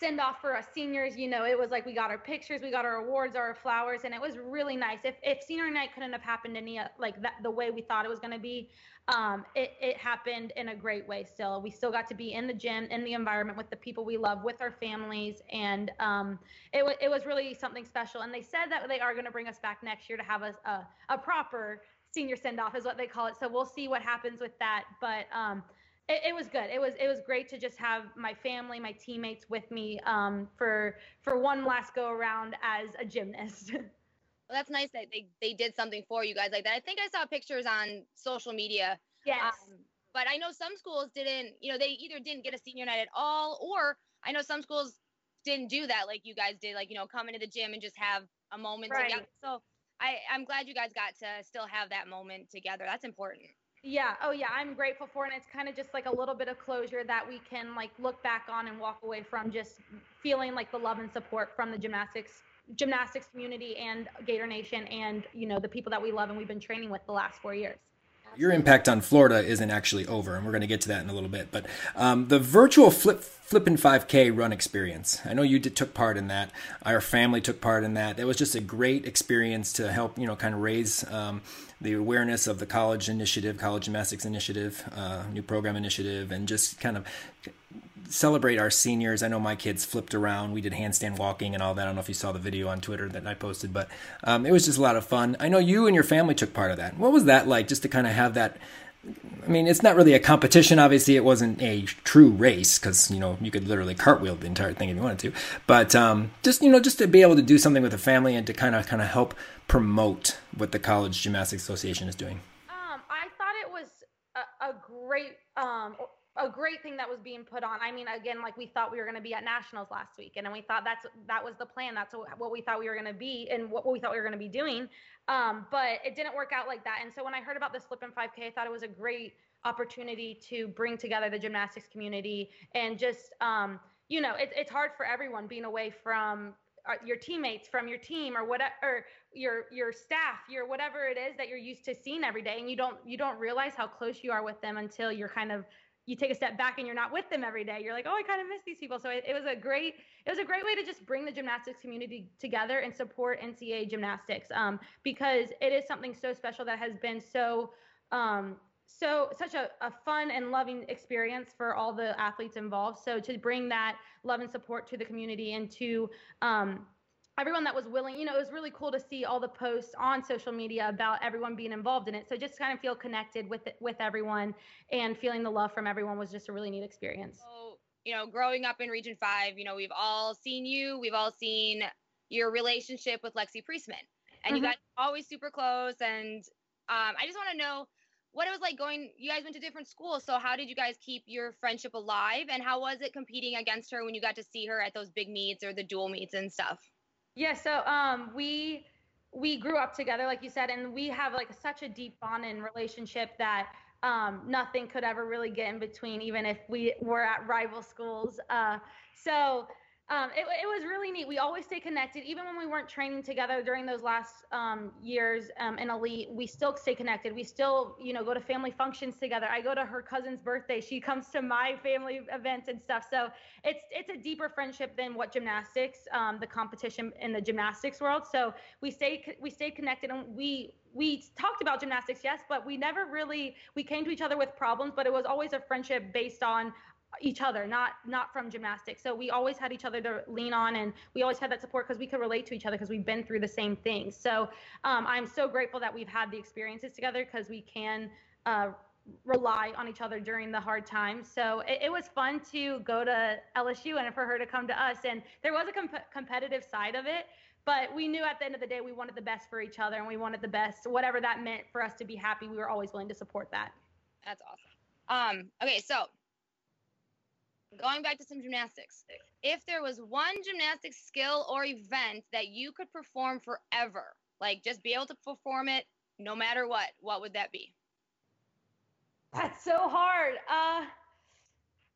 send off for us seniors. You know, it was like we got our pictures, we got our awards, our flowers, and it was really nice. If if senior night couldn't have happened any like that the way we thought it was going to be, um, it it happened in a great way. Still, we still got to be in the gym, in the environment with the people we love, with our families, and um, it was it was really something special. And they said that they are going to bring us back next year to have a a, a proper senior send off is what they call it. So we'll see what happens with that, but. Um, it, it, was good. It was it was great to just have my family, my teammates with me um, for for one last go around as a gymnast. well, that's nice that they they did something for you guys like that. I think I saw pictures on social media. Yes. Um, but I know some schools didn't. You know, they either didn't get a senior night at all, or I know some schools didn't do that like you guys did. Like you know, come into the gym and just have a moment right. together. So I I'm glad you guys got to still have that moment together. That's important. Yeah. Oh, yeah. I'm grateful for. And it's kind of just like a little bit of closure that we can like look back on and walk away from just feeling like the love and support from the gymnastics gymnastics community and Gator Nation and you know the people that we love and we've been training with the last four years your impact on Florida isn't actually over, and we're going to get to that in a little bit. But um, the virtual flip flipping 5K run experience. I know you did, took part in that. Our family took part in that. It was just a great experience to help you know kind of raise um, the awareness of the college initiative, college gymnastics initiative, uh, new program initiative, and just kind of celebrate our seniors. I know my kids flipped around. We did handstand walking and all that. I don't know if you saw the video on Twitter that I posted, but um, it was just a lot of fun. I know you and your family took part of that. What was that like just to kind of have that? I mean, it's not really a competition. Obviously, it wasn't a true race because you know you could literally cartwheel the entire thing if you wanted to. But um, just you know, just to be able to do something with the family and to kind of kind of help promote what the College Gymnastics Association is doing. Um, I thought it was a, a great um, a great thing that was being put on. I mean, again, like we thought we were going to be at nationals last week, and then we thought that's that was the plan. That's what we thought we were going to be, and what we thought we were going to be doing. Um, but it didn't work out like that. And so when I heard about this Flip and 5K, I thought it was a great opportunity to bring together the gymnastics community and just, um, you know, it, it's hard for everyone being away from uh, your teammates from your team or whatever or your your staff your whatever it is that you're used to seeing every day and you don't you don't realize how close you are with them until you're kind of you take a step back and you're not with them every day you're like oh i kind of miss these people. So it, it, was a great it was a great way to just bring the gymnastics community together and support ncaa gymnastics um, because it is something so special that has been so um, so such a, a fun and loving experience for all the athletes involved. So to bring that love and support to the community and to um, everyone that was willing, you know, it was really cool to see all the posts on social media about everyone being involved in it. So just kind of feel connected with it, with everyone and feeling the love from everyone was just a really neat experience. So, you know, growing up in Region 5, you know, we've all seen you, we've all seen your relationship with Lexie Priessman. And mm-hmm. you guys always super close and um, I just want to know what it was like going you guys went to different schools so how did you guys keep your friendship alive and how was it competing against her when you got to see her at those big meets or the dual meets and stuff yeah, so um, we we grew up together, like you said, and we have like such a deep bond and relationship that um, nothing could ever really get in between, even if we were at rival schools. Uh, so um, it, it, was really neat. We always stay connected, even when we weren't training together during those last um, years um, in elite. We still stay connected. We still, you know, go to family functions together. I go to her cousin's birthday. She comes to my family events and stuff. So it's it's a deeper friendship than what gymnastics, um, the competition in the gymnastics world. So we stay we stay connected, and we we talked about gymnastics, yes, but we never really we came to each other with problems. But it was always a friendship based on each other, not not from gymnastics. So we always had each other to lean on, and we always had that support because we could relate to each other because we've been through the same things. So um, I'm so grateful that we've had the experiences together because we can uh, rely on each other during the hard times. So it, it, was fun to go to LSU and for her to come to us. And there was a comp- competitive side of it, but we knew at the end of the day we wanted the best for each other and we wanted the best, whatever that meant for us to be happy. We were always willing to support that. That's awesome. Um, okay, so going back to some gymnastics, if there was one gymnastics skill or event that you could perform forever, like just be able to perform it no matter what, what would that be? That's so hard. Uh,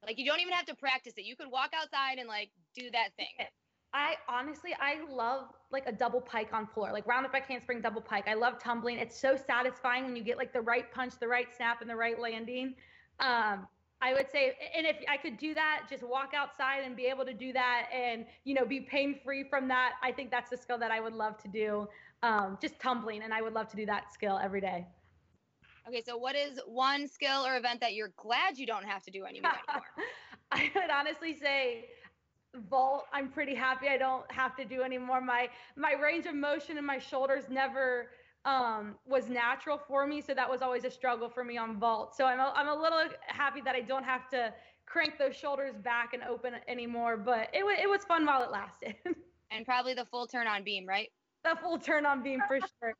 Like you don't even have to practice it. You could walk outside and like do that thing. I honestly, I love like a double pike on floor, like round up back handspring double pike. I love tumbling. It's so satisfying when you get like the right punch, the right snap, and the right landing. Um, I would say, and if I could do that, just walk outside and be able to do that, and you know, be pain free from that. I think that's the skill that I would love to do. Um, just tumbling, and I would love to do that skill every day. Okay, so what is one skill or event that you're glad you don't have to do anymore? anymore? I would honestly say vault i'm pretty happy i don't have to do anymore my my range of motion and my shoulders never um, was natural for me so that was always a struggle for me on vault. So I'm a, I'm a little happy that i don't have to crank those shoulders back and open anymore but it, w- it was fun while it lasted. And probably the full turn on beam right? The full turn on beam for sure.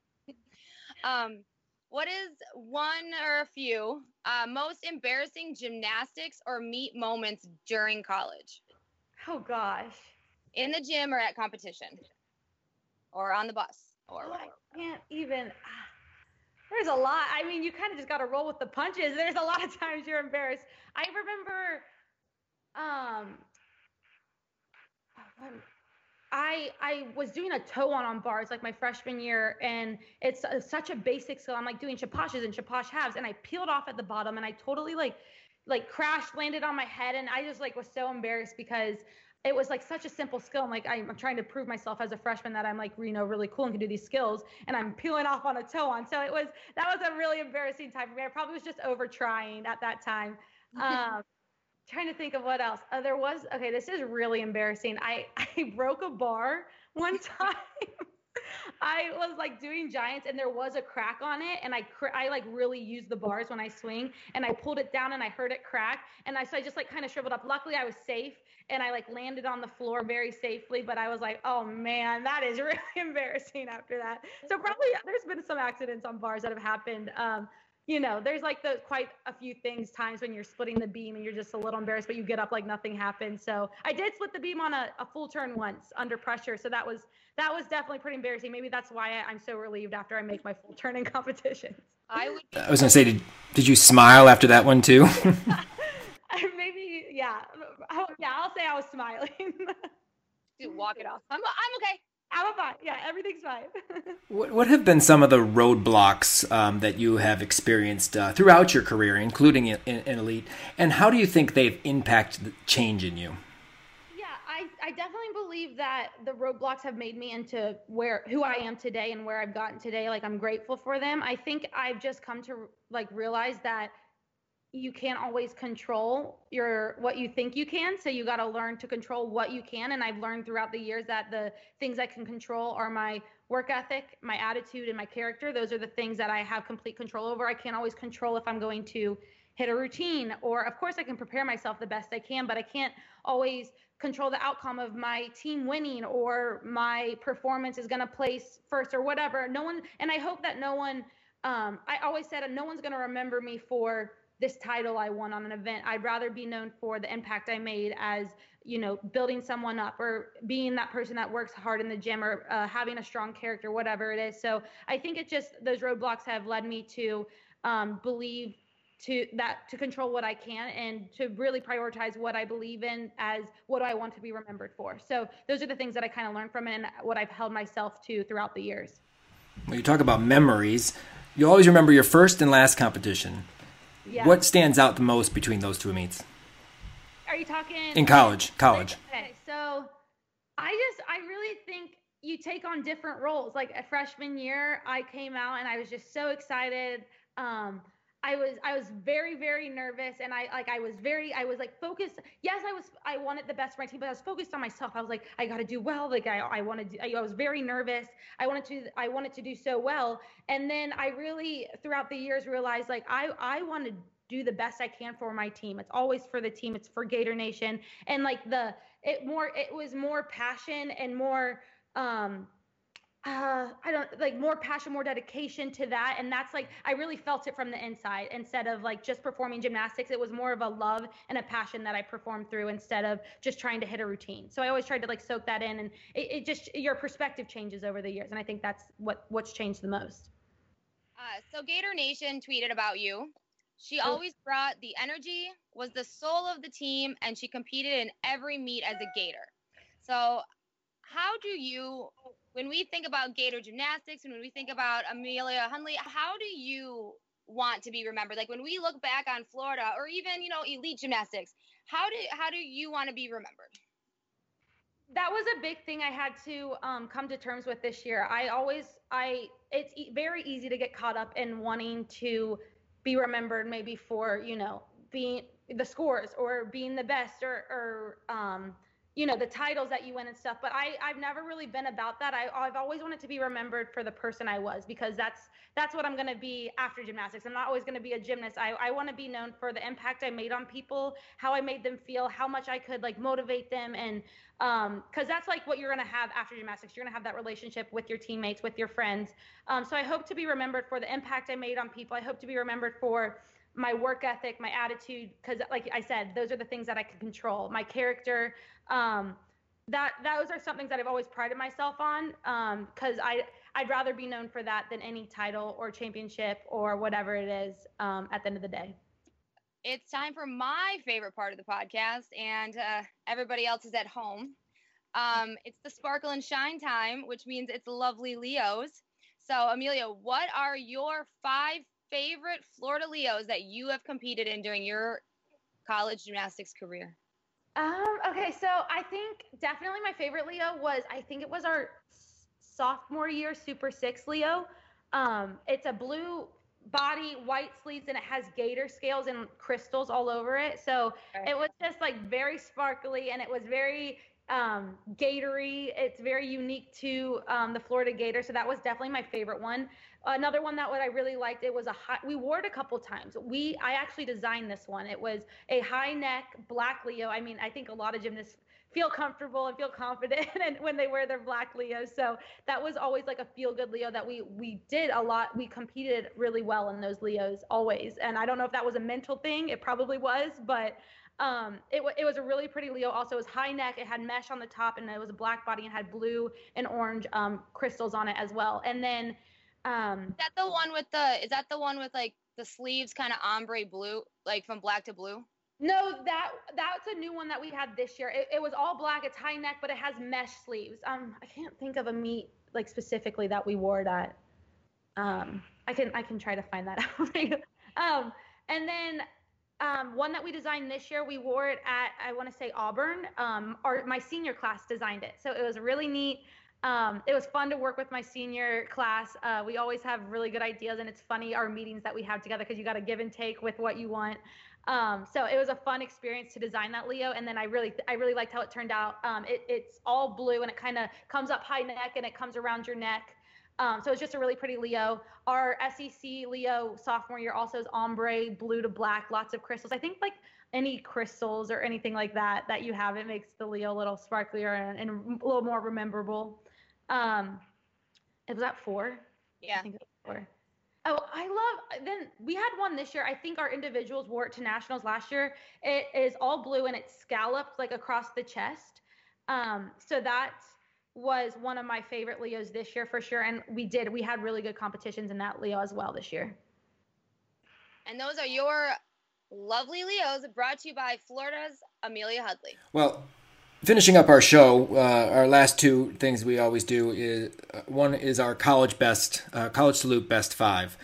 Um what is one or a few uh, most embarrassing gymnastics or meet moments during college? Oh gosh. In the gym or at competition, or on the bus, or oh, whatever. I can't even. Ah, there's a lot. I mean, you kind of just got to roll with the punches. There's a lot of times you're embarrassed. I remember, um, I I was doing a toe on on bars like my freshman year, and it's such a basic skill. I'm like doing chapaches and chapache halves, and I peeled off at the bottom, and I totally like like crashed, landed on my head, and I just like was so embarrassed because it was like such a simple skill. I'm like I'm trying to prove myself as a freshman that I'm like you know really cool and can do these skills, and I'm peeling off on a toe on. So it was that was a really embarrassing time for me. I probably was just over trying at that time. Um, trying to think of what else. Uh, there was okay. This is really embarrassing. I I broke a bar one time. I was like doing giants and there was a crack on it and I cr- I like really use the bars when I swing and I pulled it down and I heard it crack and I so I just like kind of shriveled up. Luckily I was safe and I like landed on the floor very safely, but I was like, oh man, that is really embarrassing after that. So probably there's been some accidents on bars that have happened. Um, you know, there's like the quite a few things times when you're splitting the beam and you're just a little embarrassed, but you get up like nothing happened. So I did split the beam on a, a full turn once under pressure. So that was that was definitely pretty embarrassing. Maybe that's why I, am so relieved after I make my full turn in competitions. I would. I was gonna say, did did you smile after that one too? Uh, maybe, yeah. Oh, yeah, I'll say I was smiling. Dude, walk it off. I'm I'm okay. I'm fine. Yeah, everything's fine. what, what have been some of the roadblocks um, that you have experienced uh, throughout your career, including in, in, in, Elite, and how do you think they've impacted the change in you? Yeah, I, I definitely believe that the roadblocks have made me into where who I am today and where I've gotten today. Like I'm grateful for them. I think I've just come to like realize that you can't always control your what you think you can so you got to learn to control what you can and i've learned throughout the years that the things i can control are my work ethic my attitude and my character. Those are the things that i have complete control over. I can't always control if i'm going to hit a routine or of course i can prepare myself the best i can but i can't always control the outcome of my team winning or my performance is going to place first or whatever. No one and i hope that no one um, i always said no one's going to remember me for this title I won on an event. I'd rather be known for the impact I made as, you know, building someone up or being that person that works hard in the gym or uh, having a strong character, whatever it is. So I think it's just those roadblocks have led me to um, believe to that to control what I can and to really prioritize what I believe in as what do I want to be remembered for. So those are the things that I kind of learned from it and what I've held myself to throughout the years. When you talk about memories, you always remember your first and last competition. Yeah. What stands out the most between those two meets? Are you talking in college? College. Okay, so I just I really think you take on different roles. Like a freshman year, I came out and I was just so excited. Um, I was I was very very nervous and I like I was very I was like focused. Yes, I was I wanted the best for my team, but I was focused on myself. I was like I got to do well. Like I I wanted to, I was very nervous. I wanted to I wanted to do so well. And then I really throughout the years realized like I I wanted to do the best I can for my team. It's always for the team. It's for Gator Nation. And like the it more it was more passion and more um uh, I don't like more passion, more dedication to that. And that's like, I really felt it from the inside instead of like just performing gymnastics. It was more of a love and a passion that I performed through instead of just trying to hit a routine. So I always tried to like soak that in and it, it just, your perspective changes over the years. And I think that's what, what's changed the most. Uh, so Gator Nation tweeted about you She always brought the energy, was the soul of the team, and she competed in every meet as a Gator. So, how do you, when we think about Gator gymnastics, and when we think about Amelia Hundley, how do you want to be remembered? Like when we look back on Florida, or even you know elite gymnastics, how do how do you want to be remembered? that was a big thing I had to um, come to terms with this year. I always, I, it's e- very easy to get caught up in wanting to be remembered maybe for, you know, being the scores or being the best or, or um, you know the titles that you win and stuff but i i've never really been about that. I, i've always wanted to be remembered for the person i was because that's that's what i'm going to be after gymnastics. I'm not always going to be a gymnast. I, I want to be known for the impact i made on people how i made them feel how much i could like motivate them and um because that's like what you're going to have after gymnastics. You're going to have that relationship with your teammates with your friends. Um so i hope to be remembered for the impact i made on people. I hope to be remembered for my work ethic, my attitude, because like I said, those are the things that I can control. My character, um, that those are some things that I've always prided myself on. Because um, I I'd rather be known for that than any title or championship or whatever it is um, at the end of the day. It's time for my favorite part of the podcast, and uh, everybody else is at home. Um, it's the sparkle and shine time, which means it's lovely Leos. So, Amelia, what are your five favorite Florida Leos that you have competed in during your college gymnastics career? Um, okay, so I think definitely my favorite Leo was I think it was our sophomore year Super Six Leo. Um, it's a blue body, white sleeves, and it has gator scales and crystals all over it. So okay. it was just like very sparkly and it was very um, gatory. It's very unique to um, the Florida Gator. So that was definitely my favorite one. Another one that what I really liked, it was a high, we wore it a couple times. We, I actually designed this one. It was a high neck black Leo. I mean, I think a lot of gymnasts feel comfortable and feel confident and when they wear their black Leos. So that was always like a feel good Leo that we we did a lot. We competed really well in those Leos always. And I don't know if that was a mental thing. It probably was, but um, it, w- it was a really pretty Leo. Also, it was high neck. It had mesh on the top, and it was a black body and had blue and orange um, crystals on it as well. And then um, is that the one with the? Is that the one with like the sleeves kind of ombre blue, like from black to blue? No, that that's a new one that we had this year. It, it was all black. It's high neck, but it has mesh sleeves. Um, I can't think of a meet like specifically that we wore that. Um, I can I can try to find that out. um, and then um, one that we designed this year, we wore it at I want to say Auburn. Um, or my senior class designed it, so it was really neat. Um, it was fun to work with my senior class. Uh, we always have really good ideas, and it's funny our meetings that we have together because you got to give and take with what you want. Um, so it was a fun experience to design that Leo, and then I really, I really liked how it turned out. Um, it, it's all blue, and it kind of comes up high neck, and it comes around your neck. Um, so it's just a really pretty Leo. Our SEC Leo sophomore year also is ombre, blue to black, lots of crystals. I think like any crystals or anything like that that you have, it makes the Leo a little sparklier and, and a little more rememberable. Um, it was that four. Yeah. I think it was four. Oh, I love. Then we had one this year. I think our individuals wore it to nationals last year. It is all blue and it's scalloped like across the chest. Um, so that was one of my favorite Leos this year for sure. And we did. We had really good competitions in that Leo as well this year. And those are your lovely Leos brought to you by Florida's Amelia Hundley. Well, finishing up our show, uh, our last two things we always do is uh, one is our college best, uh, college salute best five.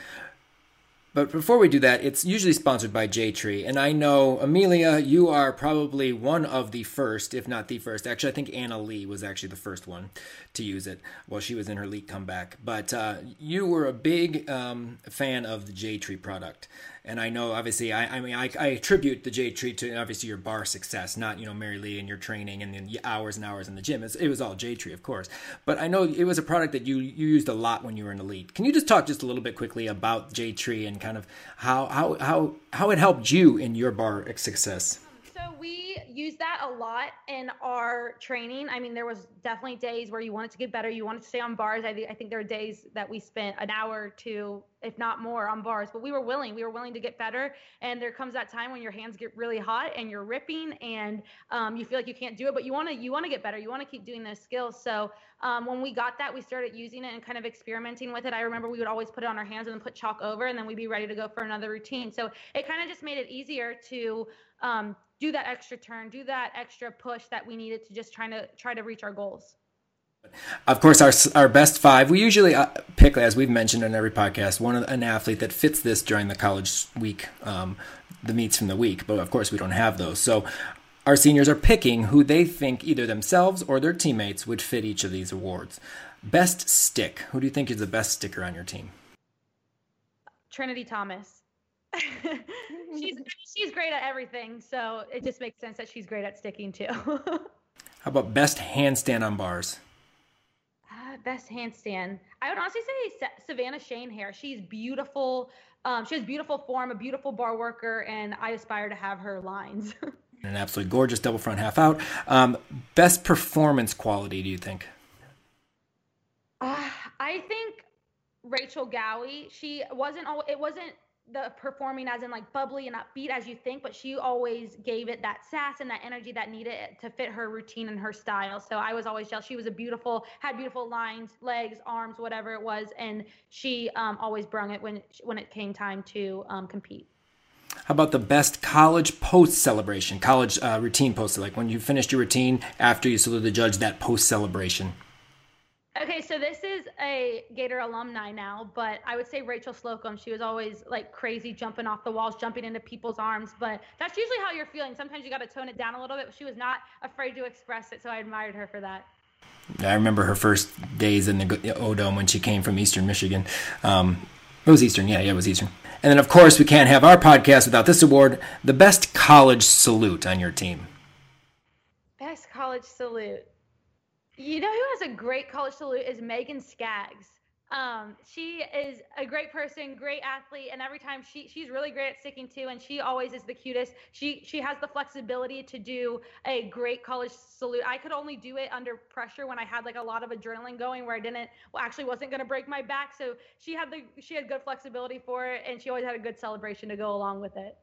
But before we do that, it's usually sponsored by J Tree, and I know Amelia, you are probably one of the first, if not the first. Actually, I think Anna Li was actually the first one to use it while she was in her leak comeback. But uh, you were a big um, fan of the J Tree product, and I know, obviously, I, I mean, I, I, attribute the J Tree to obviously your bar success, not you know Mary Lee and your training and the hours and hours in the gym. It's, it was all J Tree, of course. But I know it was a product that you you used a lot when you were in elite. Can you just talk just a little bit quickly about J Tree and kind of how how how how it helped you in your bar success? So we use that a lot in our training. I mean, there was definitely days where you wanted to get better, you wanted to stay on bars. I, I think there are days that we spent an hour two, if not more, on bars. But we were willing. We were willing to get better. And there comes that time when your hands get really hot and you're ripping and um, you feel like you can't do it, but you want to you want to get better. You want to keep doing those skills. So um, when we got that, we started using it and kind of experimenting with it. I remember we would always put it on our hands and then put chalk over, and then we'd be ready to go for another routine. So it kind of just made it easier to um, do that extra turn, do that extra push that we needed to just trying to try to reach our goals. Of course, our our best five. We usually uh, pick, as we've mentioned in every podcast, one an athlete that fits this during the college week, um, the meets from the week. But of course, we don't have those. So our seniors are picking who they think either themselves or their teammates would fit each of these awards. Best stick. Who do you think is the best sticker on your team? Trinity Thomas. she's she's great at everything, so it just makes sense that she's great at sticking too. How about best handstand on bars? Uh, best handstand. I would honestly say Savannah Schoenherr. She's beautiful. Um, she has beautiful form, a beautiful bar worker, and I aspire to have her lines. An absolutely gorgeous double front half out. Um, best performance quality, do you think? Uh, I think Rachel Gowey. She wasn't. It wasn't the performing as in like bubbly and upbeat as you think, but she always gave it that sass and that energy that needed to fit her routine and her style. So I was always jealous. She was a beautiful, had beautiful lines, legs, arms, whatever it was, and she um, always brung it when when it came time to um, compete. How about the best college post celebration, college uh, routine post, like when you finished your routine after you salute the judge, that post celebration? Okay, so this is a Gator alumni now, but I would say Rachel Slocum. She was always like crazy, jumping off the walls, jumping into people's arms. But that's usually how you're feeling. Sometimes you got to tone it down a little bit. But she was not afraid to express it, so I admired her for that. I remember her first days in the O Dome when she came from Eastern Michigan. Um, it was Eastern, yeah, yeah, it was Eastern. And then, of course, we can't have our podcast without this award the best college salute on your team. Best college salute. You know who has a great college salute is Megan Skaggs. Um, she is a great person, great athlete, and every time she she's really great at sticking to, and she always is the cutest. She she has the flexibility to do a great college salute. I could only do it under pressure when I had like a lot of adrenaline going, where I didn't well actually wasn't going to break my back. So she had the she had good flexibility for it, and she always had a good celebration to go along with it.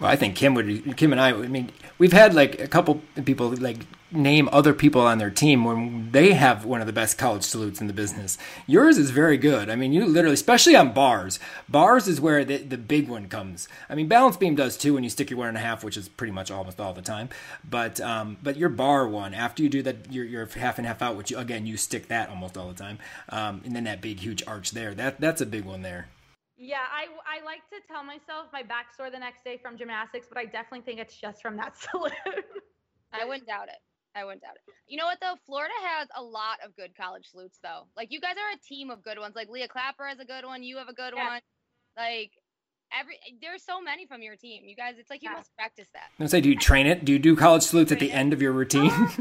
Well, I think Kim would. Kim and I. I mean, we've had like a couple people like name other people on their team when they have one of the best college salutes in the business. Yours is very good. I mean, you literally, especially on bars. Bars is where the, the big one comes. I mean, balance beam does too when you stick your one and a half, which is pretty much almost all the time. But um, but your bar one after you do that, your your half and half out, which you, again you stick that almost all the time, um, and then that big huge arch there. That that's a big one there. Yeah, I, I like to tell myself my back sore the next day from gymnastics, but I definitely think it's just from that salute. I wouldn't doubt it. I wouldn't doubt it. You know what though? Florida has a lot of good college salutes though. Like you guys are a team of good ones. Like Leah Clapper has a good one. You have a good yeah. one. Like every there's so many from your team. You guys, it's like you yeah. must practice that. I'm gonna say, do you train it? Do you do college salutes at the end of your routine? Uh,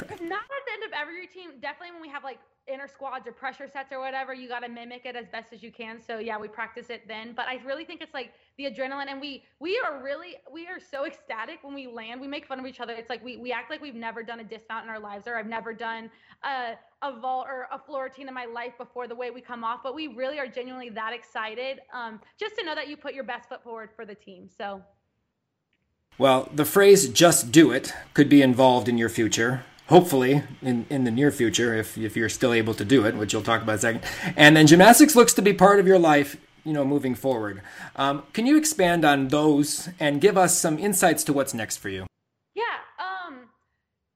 not at the end of every routine. Definitely when we have like inner squads or pressure sets or whatever, you got to mimic it as best as you can. So yeah, we practice it then. But I really think it's like the adrenaline, and we we are really we are so ecstatic when we land. We make fun of each other. It's like we we act like we've never done a dismount in our lives, or I've never done a a vault or a floor routine in my life before. The way we come off, but we really are genuinely that excited, um, just to know that you put your best foot forward for the team. So. Well, the phrase "just do it" could be involved in your future hopefully in, in the near future if, if you're still able to do it which you'll talk about in a second. And then gymnastics looks to be part of your life you know moving forward. Um, can you expand on those and give us some insights to what's next for you? Yeah um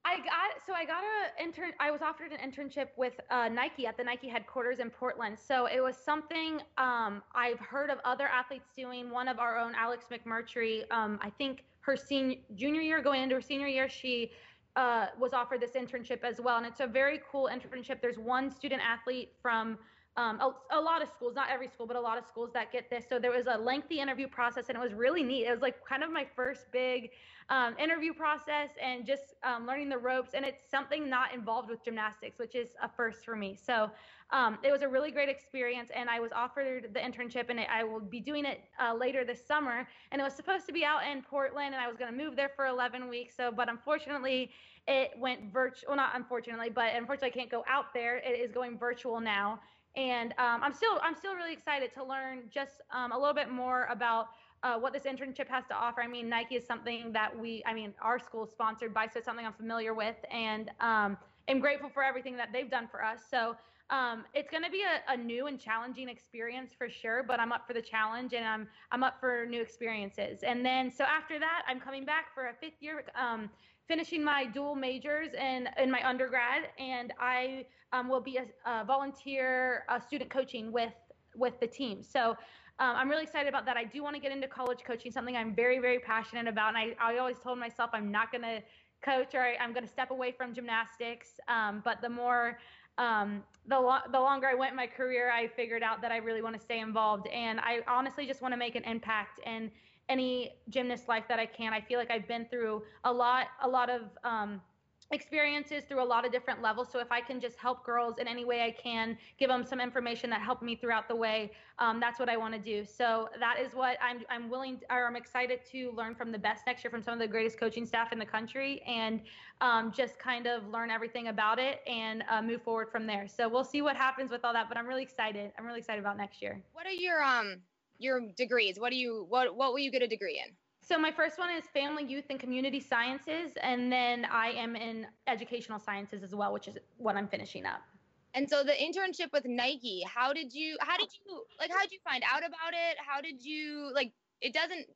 i got so i got a intern i was offered an internship with uh, nike at the nike headquarters in portland. So it was something um, i've heard of other athletes doing one of our own alex mcmurtry. Um, i think her senior junior year going into her senior year she uh, was offered this internship as well. And it's a very cool internship. There's one student athlete from um, a, a, lot of schools, not every school, but a lot of schools that get this. So there was a lengthy interview process, and it was really neat. It was like kind of my first big um, interview process and just um, learning the ropes. And it's something not involved with gymnastics, which is a first for me. So um, it was a really great experience, and I was offered the internship, and I will be doing it uh, later this summer. And it was supposed to be out in Portland, and I was going to move there for 11 weeks. So, but unfortunately, it went virtual. Well, not unfortunately, but unfortunately, I can't go out there. It is going virtual now and um, I'm still I'm still really excited to learn just um, a little bit more about uh, what this internship has to offer. I mean, Nike is something that we, I mean, our school is sponsored by, so it's something I'm familiar with, and um, am grateful for everything that they've done for us. So um, it's going to be a, a, new and challenging experience for sure, but I'm up for the challenge and I'm I'm up for new experiences. And then so after that, I'm coming back for a fifth year. Um, finishing my dual majors in, in my undergrad, and I um, will be a, a volunteer student coaching with with the team. So um, I'm really excited about that. I do want to get into college coaching, something I'm very very passionate about, and I, I always told myself I'm not going to coach or I, am going to step away from gymnastics. Um, but the more um, the, lo- the longer I went in my career, I figured out that I really want to stay involved, and I honestly just want to make an impact and any gymnast life that I can. I feel like I've been through a lot, a lot of um, experiences through a lot of different levels. So if I can just help girls in any way I can, give them some information that helped me throughout the way, um, that's what I want to do. So that is what I'm I'm willing or I'm excited to learn from the best next year from some of the greatest coaching staff in the country and um, just kind of learn everything about it and uh, move forward from there. So we'll see what happens with all that. But I'm really excited. I'm really excited about next year. What are your um your degrees. What do you what what will you get a degree in? So my first one is family, youth, and community sciences, and then I am in educational sciences as well, which is what I'm finishing up. And so the internship with Nike, how did you how did you like how did you find out about it? How did you like it doesn't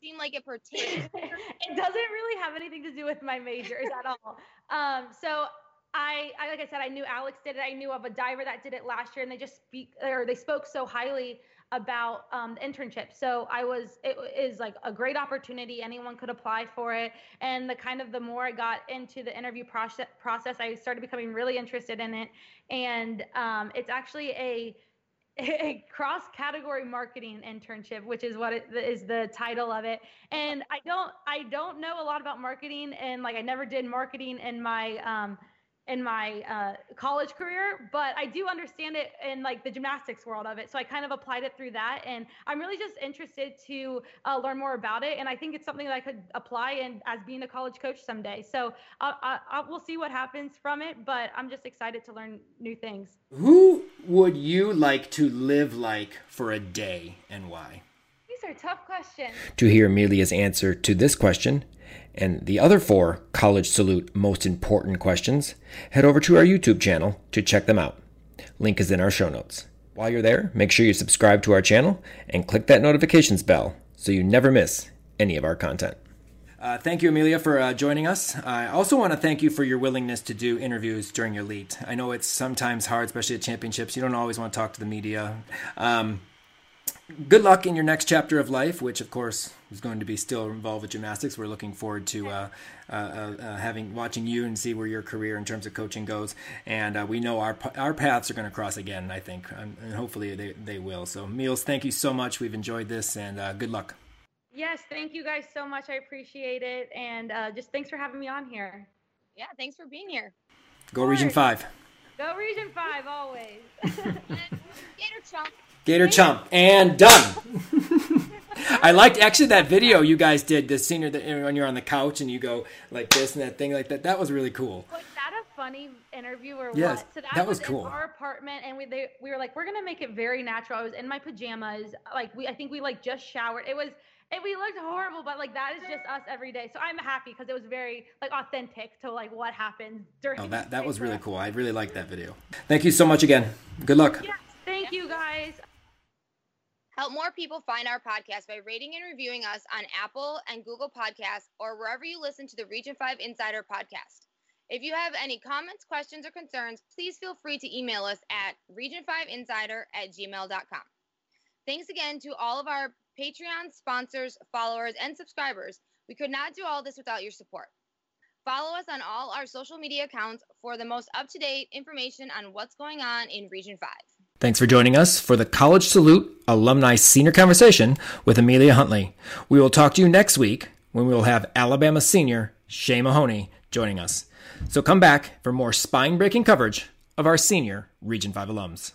seem like it pertains. it doesn't really have anything to do with my majors at all. Um, so I, I, like I said, I knew Alex did it. I knew of a diver that did it last year, and they just speak or they spoke so highly about um, the internship. So I was, it is like a great opportunity. Anyone could apply for it. And the kind of the more I got into the interview process, process I started becoming really interested in it. And um, it's actually a, a cross category marketing internship which is what it is the title of it and i don't i don't know a lot about marketing and like i never did marketing in my um, in my uh, college career, but I do understand it in like the gymnastics world of it. So I kind of applied it through that, and I'm really just interested to uh, learn more about it. And I think it's something that I could apply in as being a college coach someday. So I, I, I, we'll see what happens from it, but I'm just excited to learn new things. Who would you like to live like for a day, and why? These are tough questions. To hear Amelia's answer to this question and the other four College Salute most important questions, head over to our YouTube channel to check them out. Link is in our show notes. While you're there, make sure you subscribe to our channel and click that notifications bell so you never miss any of our content. Uh, thank you, Amelia, for uh, joining us. I also want to thank you for your willingness to do interviews during your lead. I know it's sometimes hard, especially at championships. You don't always want to talk to the media. Um, good luck in your next chapter of life, which of course is going to be still involved with gymnastics. We're looking forward to uh, uh, uh, uh, having watching you and see where your career in terms of coaching goes. And uh, we know our our paths are going to cross again. I think, and hopefully they they will. So, Meals, thank you so much. We've enjoyed this, and uh, good luck. Yes, thank you guys so much. I appreciate it, and just thanks for having me on here. Yeah, thanks for being here. Go Region Five. Go Region Five always. Gator chomp. Gator chomp and done. I liked actually that video you guys did the senior that when you're on the couch and you go like this and that thing like that. That was really cool. Was that a funny interview or yes, what? So that, that was, was cool. our apartment and we they, we were like we're gonna make it very natural. I was in my pajamas. Like we I think we like just showered. It was and we looked horrible, but like that is just us every day. So I'm happy because it was very like authentic to like what happened during. Oh, that that was really cool. I really liked that video. Thank you so much again. Good luck. Yes, thank you guys. Help more people find our podcast by rating and reviewing us on Apple and Google Podcasts or wherever you listen to the Region 5 Insider podcast. If you have any comments, questions, or concerns, please feel free to email us at region5insider at gmail.com. Thanks again to all of our Patreon sponsors, followers, and subscribers. We could not do all this without your support. Follow us on all our social media accounts for the most up to date information on what's going on in Region 5. Thanks for joining us for the College Salute Alumni Senior Conversation with Amelia Hundley. We will talk to you next week when we will have Alabama senior Shay Mahoney joining us. So come back for more spine breaking coverage of our senior Region 5 alums.